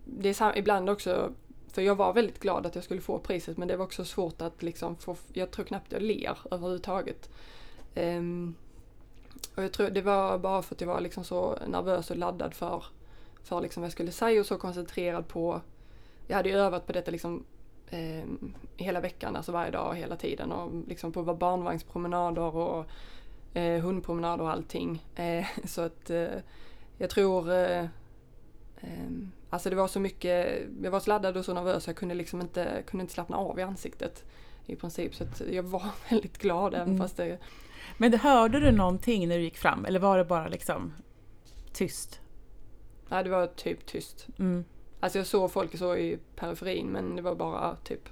det är sam, ibland också, för jag var väldigt glad att jag skulle få priset men det var också svårt att liksom få, jag tror knappt jag ler överhuvudtaget. Um, och jag tror det var bara för att jag var liksom så nervös och laddad för, för liksom vad jag skulle säga och så koncentrerad på, jag hade ju övat på detta liksom eh, hela veckan, alltså varje dag hela tiden och liksom på barnvagnspromenader och eh, hundpromenader och allting. Eh, så att eh, jag tror eh, ehm, Alltså det var så mycket, jag var så laddad och så nervös jag kunde liksom inte, kunde inte slappna av i ansiktet i princip. Så att jag var väldigt glad även mm. fast det... Men hörde du någonting när du gick fram eller var det bara liksom tyst? Nej det var typ tyst. Mm. Alltså jag såg folk så i periferin men det var bara typ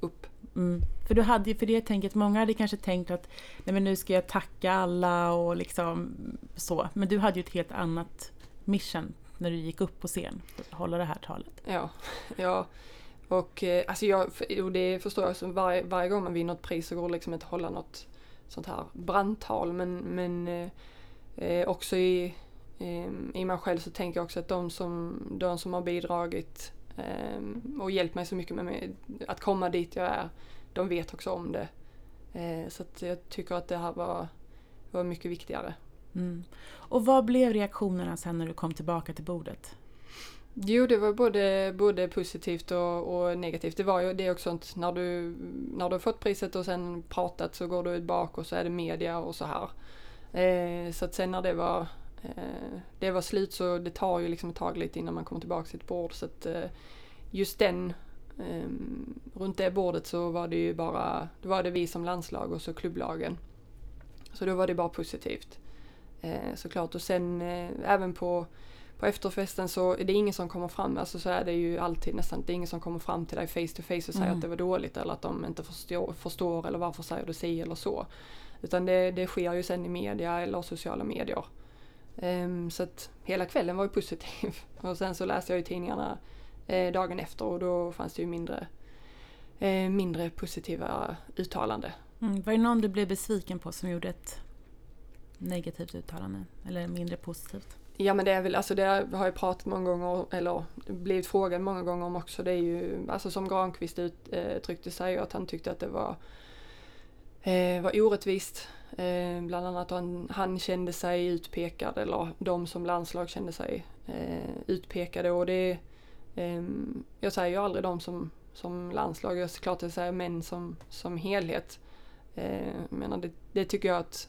upp. Mm. För du hade för det tänket, många hade kanske tänkt att nej men nu ska jag tacka alla och liksom så. Men du hade ju ett helt annat mission när du gick upp på scen för att hålla det här talet. Ja, ja. Och eh, alltså jag, och det förstår jag, så varje, varje gång man vinner ett pris så går det liksom inte att hålla något sånt här brandtal men, men eh, eh, också i, eh, i mig själv så tänker jag också att de som, de som har bidragit eh, och hjälpt mig så mycket med mig, att komma dit jag är, de vet också om det. Eh, så att jag tycker att det här var, var mycket viktigare. Mm. Och vad blev reaktionerna sen när du kom tillbaka till bordet? Jo, det var både, både positivt och, och negativt. Det var ju det också att när du, när du har fått priset och sen pratat så går du ut bak och så är det media och så här. Eh, så att sen när det var, eh, det var slut så det tar ju liksom ett tag lite innan man kommer tillbaka till ett bord. Så att eh, just den, eh, runt det bordet så var det ju bara, då var det vi som landslag och så klubblagen. Så då var det bara positivt eh, såklart. Och sen eh, även på, på efterfesten så är det ingen som kommer fram, alltså så är det ju alltid nästan, det är ingen som kommer fram till dig face to face och säger mm. att det var dåligt eller att de inte förstår, förstår eller varför säger du si eller så. Utan det, det sker ju sen i media eller sociala medier. Um, så att hela kvällen var ju positiv. Och sen så läste jag i tidningarna eh, dagen efter och då fanns det ju mindre, eh, mindre positiva uttalanden. Mm. Var det någon du blev besviken på som gjorde ett negativt uttalande eller mindre positivt? Ja men det är väl, alltså det har jag pratat många gånger, eller blivit frågad många gånger om också. Det är ju, alltså som Granqvist uttryckte eh, sig, att han tyckte att det var, eh, var orättvist. Eh, bland annat han, han kände sig utpekad, eller de som landslag kände sig eh, utpekade. Och det, eh, jag säger ju aldrig de som, som landslag, jag klart jag säger män som, som helhet. Eh, menar det, det tycker jag att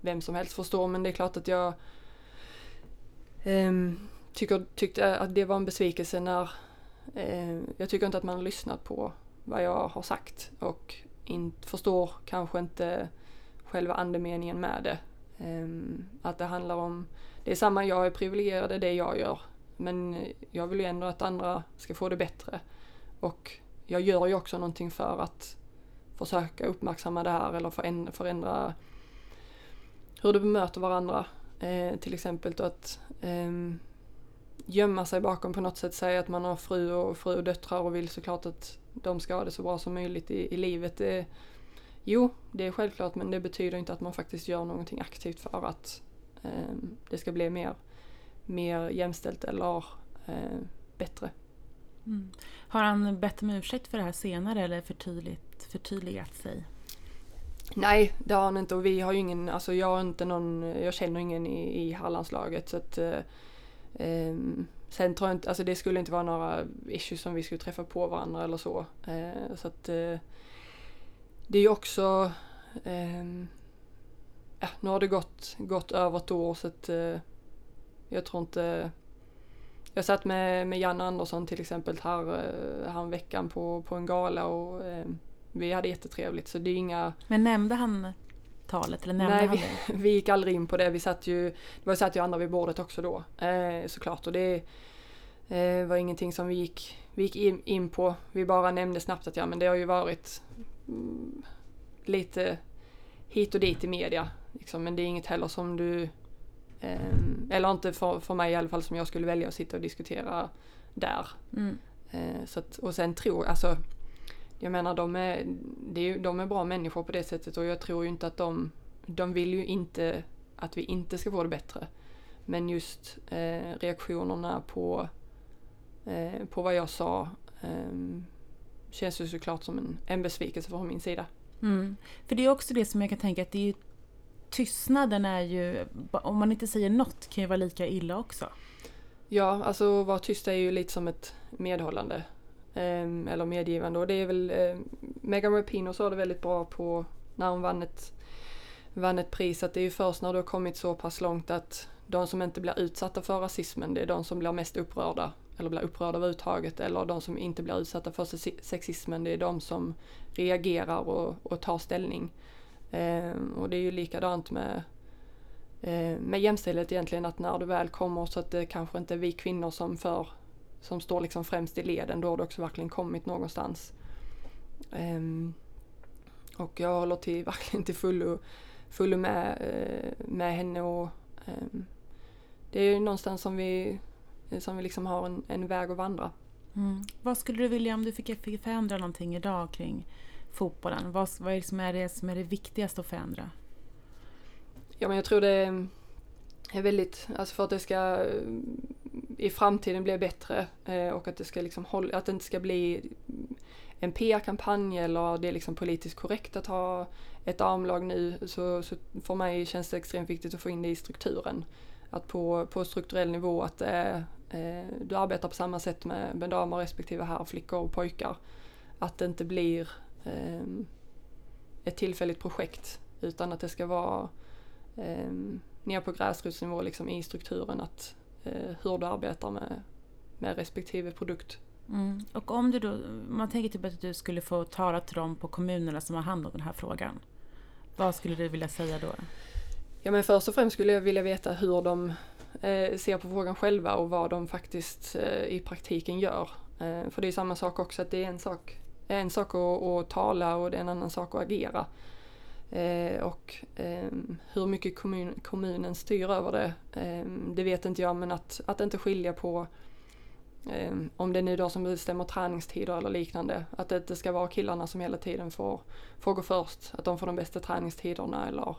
vem som helst förstår men det är klart att jag Um, tycker, tyckte att det var en besvikelse när uh, jag tycker inte att man har lyssnat på vad jag har sagt och in, förstår kanske inte själva andemeningen med det. Um, att det handlar om, det är samma, jag är privilegierad, det är det jag gör. Men jag vill ju ändå att andra ska få det bättre. Och jag gör ju också någonting för att försöka uppmärksamma det här eller förändra, förändra hur de bemöter varandra. Eh, till exempel att eh, gömma sig bakom på något sätt, säga att man har fru och fru och döttrar och vill såklart att de ska ha det så bra som möjligt i, i livet. Det, jo, det är självklart men det betyder inte att man faktiskt gör någonting aktivt för att eh, det ska bli mer, mer jämställt eller eh, bättre. Mm. Har han bett om ursäkt för det här senare eller förtydligt, förtydligat sig? Nej, det har han inte. Och vi har ju ingen, alltså jag har inte någon, jag känner ingen i, i Hallandslaget. Så att eh, ehm, Sen tror jag inte, alltså det skulle inte vara några issues som vi skulle träffa på varandra eller så. Eh, så att eh, det är ju också, ehm, ja nu har det gått, gått över ett år. Så att eh, jag tror inte jag satt med, med Janne Andersson till exempel här, eh, här veckan på, på en gala och eh, vi hade jättetrevligt så det är inga... Men nämnde han talet? Eller nämnde Nej, han vi, vi gick aldrig in på det. Vi satt ju, det var satt ju andra vid bordet också då eh, såklart och det eh, var ingenting som vi gick, vi gick in, in, på. Vi bara nämnde snabbt att ja men det har ju varit mm, lite hit och dit i media. Liksom, men det är inget heller som du Ehm, eller inte för, för mig i alla fall som jag skulle välja att sitta och diskutera där. Mm. Eh, så att, och sen tror, alltså jag menar de är, det är, de är bra människor på det sättet och jag tror ju inte att de, de vill ju inte att vi inte ska få det bättre. Men just eh, reaktionerna på, eh, på vad jag sa eh, känns ju såklart som en, en besvikelse från min sida. Mm. För det är också det som jag kan tänka att det är ju tystnaden är ju, om man inte säger något kan ju vara lika illa också. Ja, alltså att vara tyst är ju lite som ett medhållande. Eh, eller medgivande och det är väl, eh, Megan Rapinoe sa det väldigt bra på när hon vann ett, vann ett pris att det är ju först när du har kommit så pass långt att de som inte blir utsatta för rasismen det är de som blir mest upprörda eller blir upprörda överhuvudtaget eller de som inte blir utsatta för sexismen det är de som reagerar och, och tar ställning. Eh, och det är ju likadant med, eh, med jämställdhet egentligen att när du väl kommer så att det kanske inte är vi kvinnor som, för, som står liksom främst i leden, då har det också verkligen kommit någonstans. Eh, och jag håller till, verkligen till fullo, fullo med, eh, med henne och ehm, det är ju någonstans som vi, som vi liksom har en, en väg att vandra. Mm. Vad skulle du vilja om du fick förändra någonting idag kring fotbollen? Vad, vad är, det som är det som är det viktigaste att förändra? Ja men jag tror det är väldigt, alltså för att det ska i framtiden blir bättre eh, och att det ska liksom hålla, att det inte ska bli en PR-kampanj eller det är liksom politiskt korrekt att ha ett armlag nu så, så för mig känns det extremt viktigt att få in det i strukturen. Att på, på strukturell nivå att eh, eh du arbetar på samma sätt med, med damer respektive här, flickor och pojkar. Att det inte blir eh, ett tillfälligt projekt utan att det ska vara eh, ner på gräsrotsnivå liksom i strukturen att hur du arbetar med, med respektive produkt. Mm. Och om du då, man tänker typ att du skulle få tala till dem på kommunerna som har hand om den här frågan. Vad skulle du vilja säga då? Ja men först och främst skulle jag vilja veta hur de eh, ser på frågan själva och vad de faktiskt eh, i praktiken gör. Eh, för det är samma sak också att det är en sak en sak att, att tala och det är en annan sak att agera. Eh, och eh, hur mycket kommun, kommunen styr över det, eh, det vet inte jag men att, att inte skilja på eh, om det är nu då som bestämmer träningstider eller liknande. Att det inte ska vara killarna som hela tiden får, får gå först. Att de får de bästa träningstiderna eller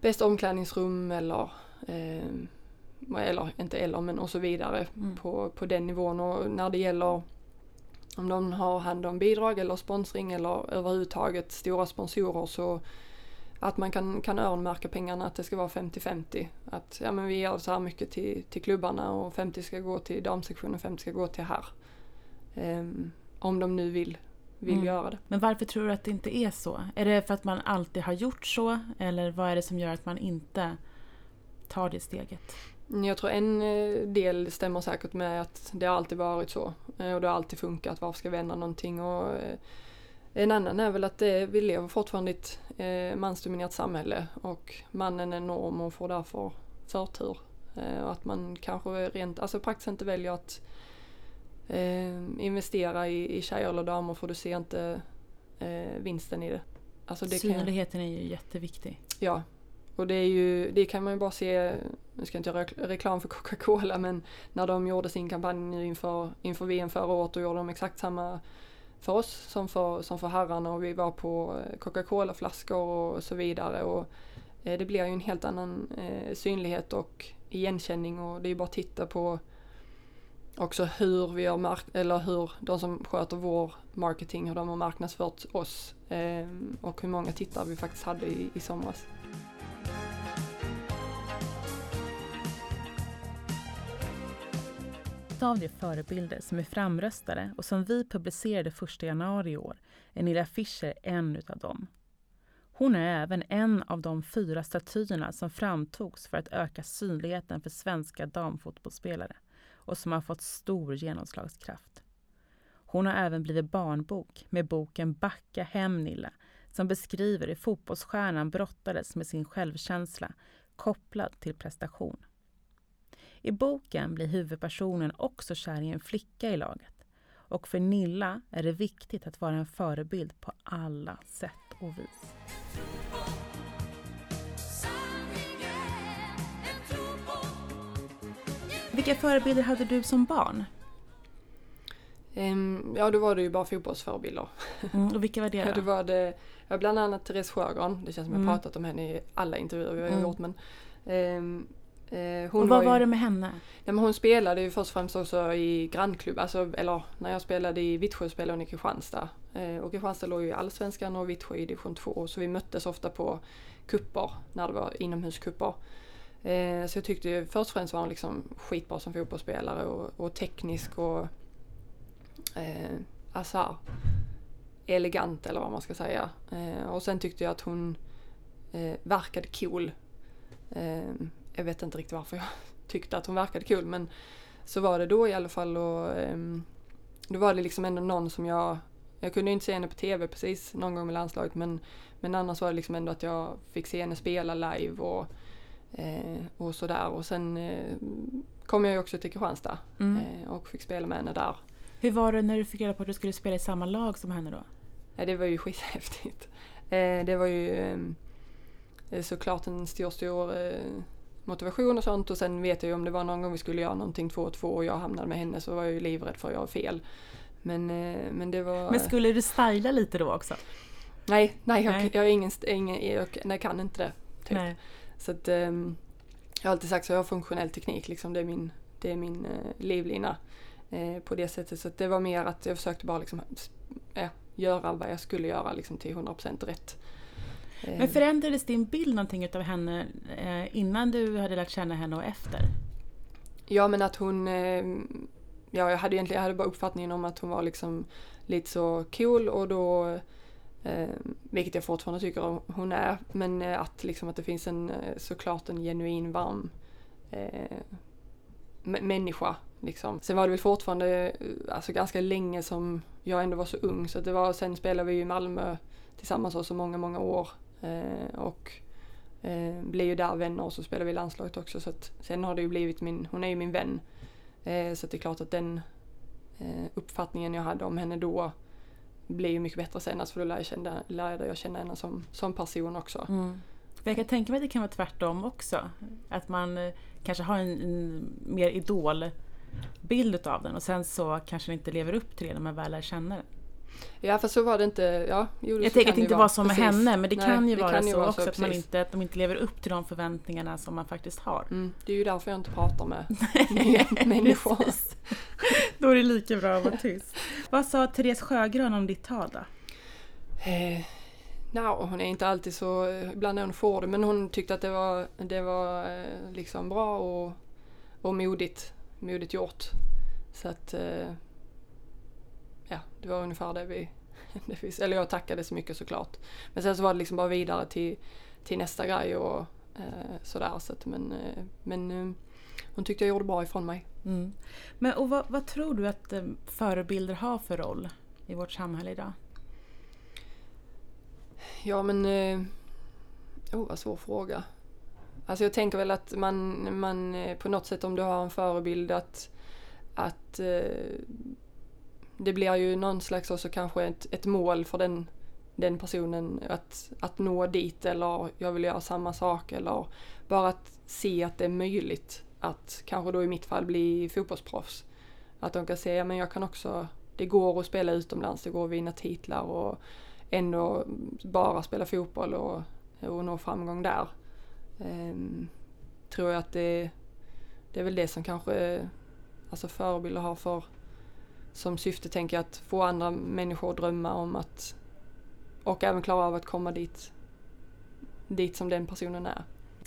bästa omklädningsrum eller eller inte eller men och så vidare mm. på, på den nivån. Och när det gäller om de har hand om bidrag eller sponsring eller överhuvudtaget stora sponsorer så att man kan, kan öronmärka pengarna, att det ska vara 50-50. Att ja, men vi ger så här mycket till, till klubbarna och 50 ska gå till damsektionen och 50 ska gå till här. Um, om de nu vill, vill mm. göra det. Men varför tror du att det inte är så? Är det för att man alltid har gjort så? Eller vad är det som gör att man inte tar det steget? Jag tror en eh, del stämmer säkert med att det har alltid varit så eh, och det har alltid funkat. Varför ska vi ändra någonting? Och eh, en annan är väl att det, vi lever fortfarande i ett mansdominerat samhälle och mannen är norm och får därför förtur. och att man kanske rent, alltså praktiskt inte väljer att investera i, i tjejer eller damer för du ser inte vinsten i det. Alltså det Synligheten kan, är ju jätteviktig. Ja, och det, är ju, det kan man ju bara se, nu ska jag inte göra reklam för Coca-Cola men när de gjorde sin kampanj nu inför, inför VM förra året då gjorde de exakt samma för oss som för, som för herrarna och vi var på eh, Coca-Cola-flaskor och så vidare. Och eh, det blir ju en helt annan eh, synlighet och igenkänning och det är ju bara att titta på också hur vi har mark eller hur de som sköter vår marketing, hur de har marknadsfört oss eh, och hur många tittare vi faktiskt hade i, i somras av de förebilder som är framröstade och som vi publicerade 1 januari i år är Nilla Fischer en utav dem. Hon är även en av de fyra statyerna som framtogs för att öka synligheten för svenska damfotbollsspelare och som har fått stor genomslagskraft. Hon har även blivit barnbok med boken Backa hem Nilla som beskriver hur fotbollsstjärnan brottades med sin självkänsla kopplad till prestation. I boken blir huvudpersonen också kär i en flicka i laget. Och för Nilla är det viktigt att vara en förebild på alla sätt och vis. Vilka förebilder hade du som barn? Um, ja, då var det ju bara fotbollsförebilder. Mm, och vilka var det då? Ja, då var det ja, bland annat Therese Sjögran. Det känns som mm. jag pratat om henne i alla intervjuer vi har mm. gjort. Men, um, Eh, hon och vad var, ju, var, det med henne? Ja, men hon spelade ju först och främst också i grannklubb, alltså, eller när jag spelade i Vittsjö spelade hon i Kristianstad. Eh, och Kristianstad låg ju i Allsvenskan och Vittsjö i division 2 så vi möttes ofta på kupper när det var inomhuskupper. Eh, så jag tyckte ju först och främst var hon liksom skitbra som fotbollsspelare och, och teknisk och eh, alltså elegant eller vad man ska säga. Eh, och sen tyckte jag att hon eh, verkade cool. Eh, jag vet inte riktigt varför jag tyckte att hon verkade kul men så var det då i alla fall och um, då var det liksom ändå någon som jag jag kunde inte se henne på TV precis någon gång med landslaget men, men annars var det liksom ändå att jag fick se henne spela live och, eh, och sådär. Och sen eh, kom jag ju också till Kristianstad mm. eh, och fick spela med henne där. Hur var det när du fick reda på att du skulle spela i samma lag som henne då? Ja, det var ju skithäftigt. Eh, det var ju ehm, såklart en stor, stor eh, motivation och sånt och sen vet jag ju om det var någon gång vi skulle göra någonting två och två och jag hamnade med henne så var jag ju livrädd för att göra fel. Men, eh, men det var... Men skulle du styla lite då också? Nej, nej, jag, nej. jag är ingen, ingen jag, jag kan inte det. Typ. Nej. Så att, um, jag har alltid sagt så jag har funktionell teknik liksom, det är min, det är min livlina uh, på det sättet. Så det var mer att jag försökte bara liksom, uh, göra vad jag skulle göra liksom, till 100% rätt. Men eh. förändrades din bild någonting av henne eh, innan du hade lärt känna henne och efter? Ja men att hon, eh, ja jag hade egentligen, jag hade bara uppfattningen om att hon var liksom lite så cool och då, vilket jag fortfarande tycker hon är, men att liksom att det finns en såklart en genuin varm människa liksom. Sen var det väl fortfarande eh, alltså ganska länge som jag ändå var så ung så det var, sen spelade vi i Malmö tillsammans så många, många år Eh, och eh, blev ju där vänner och så spelade vi i landslaget också. Så att, sen har det ju blivit min, hon är ju min vän. Eh, så det är klart att den eh, uppfattningen jag hade om henne då blir ju mycket bättre sen. Alltså för då lärde jag känna, lärde jag känna henne som, som person också. Mm. Jag kan tänka mig att det kan vara tvärtom också. Att man eh, kanske har en, en mer idolbild av den och sen så kanske den inte lever upp till det när man väl lär känna den. Ja för så var det inte. Ja, jo, jag tänker att det inte var så med henne men det Nej, kan ju det vara kan ju så vara också så, att, man inte, att de inte lever upp till de förväntningarna som man faktiskt har. Mm, det är ju därför jag inte pratar med, människor. då är det lika bra att vara tyst. Vad sa Therese Sjögran om ditt tal då? Eh, no, hon är inte alltid så, ibland är hon får det men hon tyckte att det var, det var eh, liksom bra och, och modigt, modigt gjort. Så att eh, ja, det var ungefär det vi, det vi, eller jag tackade så mycket såklart. Men sen så var det liksom bara vidare till, till nästa grej och eh, sådär. Så att, men, eh, men eh, hon tyckte jag gjorde bra ifrån mig. Mm. Men och vad, vad, tror du att förebilder har för roll i vårt samhälle idag? Ja men... Eh, oh, vad svår fråga. Alltså jag tänker väl att man, man eh, på något sätt om du har en förebild att, att eh, det blir ju någon slags också kanske ett, ett mål för den, den personen att, att nå dit eller jag vill göra samma sak eller bara att se att det är möjligt att kanske då i mitt fall bli fotbollsproffs. Att de kan säga, men jag kan också, det går att spela utomlands, det går att vinna titlar och ändå bara spela fotboll och, och nå framgång där. Um, tror jag att det, det är väl det som kanske alltså förebilder har för som syfte tänker jag att få andra människor att drömma om att och även klara av att komma dit, dit som den personen är.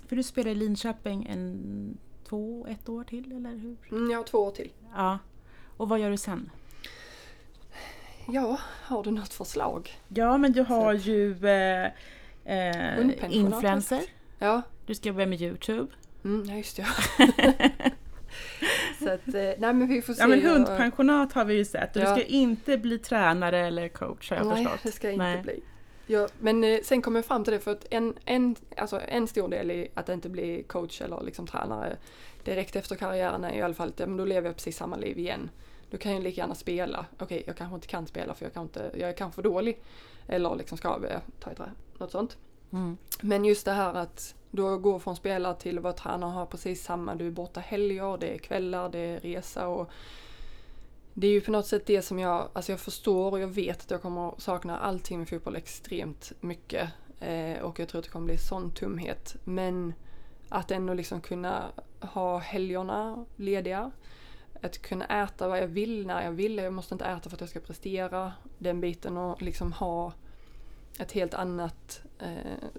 För du spelar i Linköping en, två, ett år till eller hur? Mm, ja, två år till. Ja. Och vad gör du sen? Ja, har du något förslag? Ja, men du har Så. ju eh, eh, influencer. Ja. Du ska börja med Youtube. Mm, ja, just det. så att, eh, nej men vi får se. Ja men hundpensionat har vi ju sett och ja. du ska inte bli tränare eller coach har jag nej, förstått. Nej, det ska jag inte nej. bli. Ja, men eh, sen kom jag fram till det för att en, en, alltså en stor del i att inte bli coach eller liksom tränare direkt efter karriären är i alla fall att men då lever jag precis samma liv igen. Då kan jag lika gärna spela. Okej, okay, jag kanske inte kan spela för jag, kan inte, jag är kanske för dålig. Eller liksom ska jag ta ett något sånt. Mm. Men just det här att då gå från spelare till att vara tränare och ha precis samma. Du är borta helger, det är kvällar, det är resa och det är ju på något sätt det som jag, alltså jag förstår och jag vet att jag kommer sakna allting med fotboll extremt mycket. Eh, och jag tror att det kommer bli sån tumhet. Men att ändå liksom kunna ha helgerna lediga. Att kunna äta vad jag vill när jag vill. Jag måste inte äta för att jag ska prestera. Den biten och liksom ha ett helt annat eh,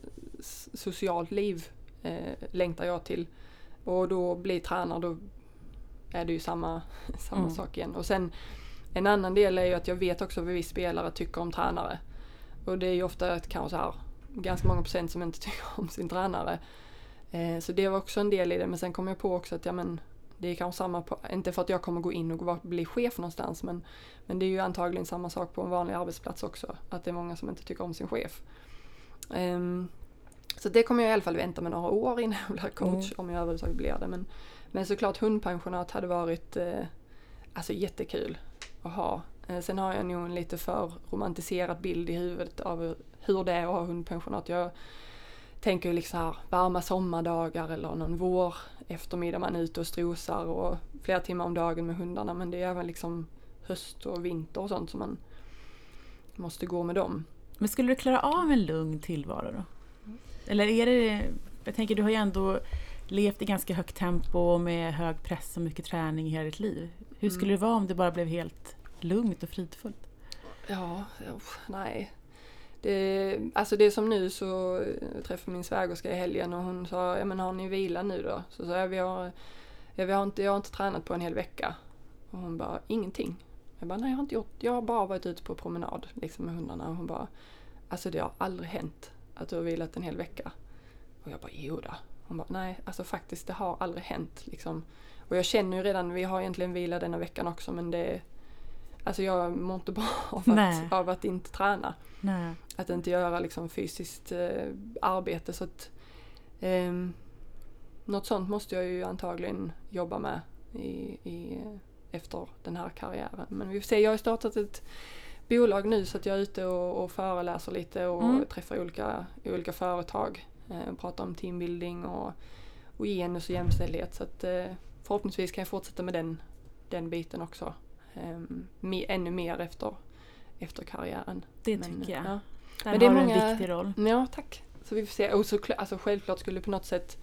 socialt liv eh, längtar jag till. Och då bli tränare, då är det ju samma, samma mm. sak igen. Och sen en annan del är ju att jag vet också vad vi spelare tycker om tränare. Och det är ju ofta ett, kanske här, ganska många procent som inte tycker om sin tränare. Eh, så det var också en del i det. Men sen kom jag på också att ja, men, det är kanske samma, på, inte för att jag kommer gå in och bli chef någonstans men, men det är ju antagligen samma sak på en vanlig arbetsplats också. Att det är många som inte tycker om sin chef. Um, så det kommer jag i alla fall vänta med några år innan jag blir coach, mm. om jag överhuvudtaget blir det. Men, men såklart hundpensionat hade varit eh, alltså jättekul att ha. Eh, sen har jag nog en lite för romantiserad bild i huvudet av hur det är att ha hundpensionat. Jag tänker liksom här varma sommardagar eller någon vår eftermiddag man är ute och strosar och flera timmar om dagen med hundarna. Men det är även liksom höst och vinter och sånt som man måste gå med dem. Men skulle du klara av en lugn tillvaro då? Eller är det, jag tänker du har ju ändå levt i ganska högt tempo med hög press och mycket träning i hela ditt liv. Hur skulle mm. det vara om det bara blev helt lugnt och fridfullt? Ja, nej. Det, alltså det är som nu så träffade min svägerska i helgen och hon sa, ja men har ni vila nu då? Så sa jag, vi har, ja, vi har inte, jag har inte tränat på en hel vecka. Och hon bara, ingenting. Jag bara, nej jag har inte gjort, jag har bara varit ute på promenad liksom med hundarna. Och hon bara, alltså det har aldrig hänt att du har vilat en hel vecka. Och jag bara, jo då. Hon bara, nej alltså faktiskt det har aldrig hänt liksom. Och jag känner ju redan, vi har egentligen vila denna veckan också men det Alltså jag mår inte bra av att, av att inte träna. Nej. Att inte göra liksom fysiskt eh, arbete så att eh, Något sånt måste jag ju antagligen jobba med i, i, efter den här karriären. Men vi får se, jag har startat ett bolag nu så att jag är ute och, och föreläser lite och mm. träffar olika, olika företag. Eh, pratar om teambuilding och, och genus och jämställdhet. Så att eh, förhoppningsvis kan jag fortsätta med den, den biten också. Eh, ännu mer efter, efter karriären. Det Men, tycker jag. Ja. Där Men det har är många, en viktig roll. Ja, tack. Så vi får se. Och så, alltså, självklart skulle på något sätt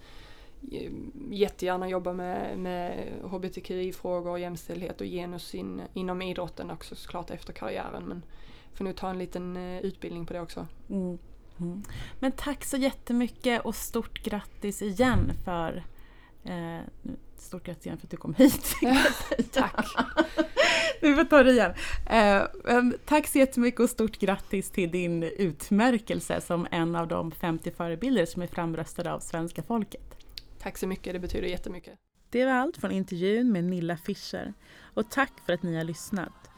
eh, jättegärna jobba med, med hbtqi-frågor, och jämställdhet och genus in, inom idrotten också såklart efter karriären. Men får nog ta en liten uh, utbildning på det också. Mm. Mm. Men tack så jättemycket och stort grattis igen för eh, Stort grattis igen för att du kom hit. tack! Vi får ta det igen. Eh, tack så jättemycket och stort grattis till din utmärkelse som en av de 50 förebilder som är framröstade av svenska folket. Tack så mycket, det betyder jättemycket. Det var allt från intervjun med Nilla Fischer och tack för att ni har lyssnat.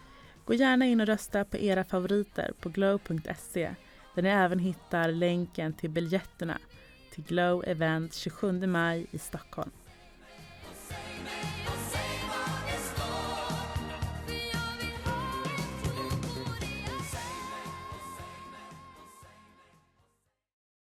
Gå gärna in och rösta på era favoriter på glow.se där ni även hittar länken till biljetterna till Glow Event 27 maj i Stockholm. Amen.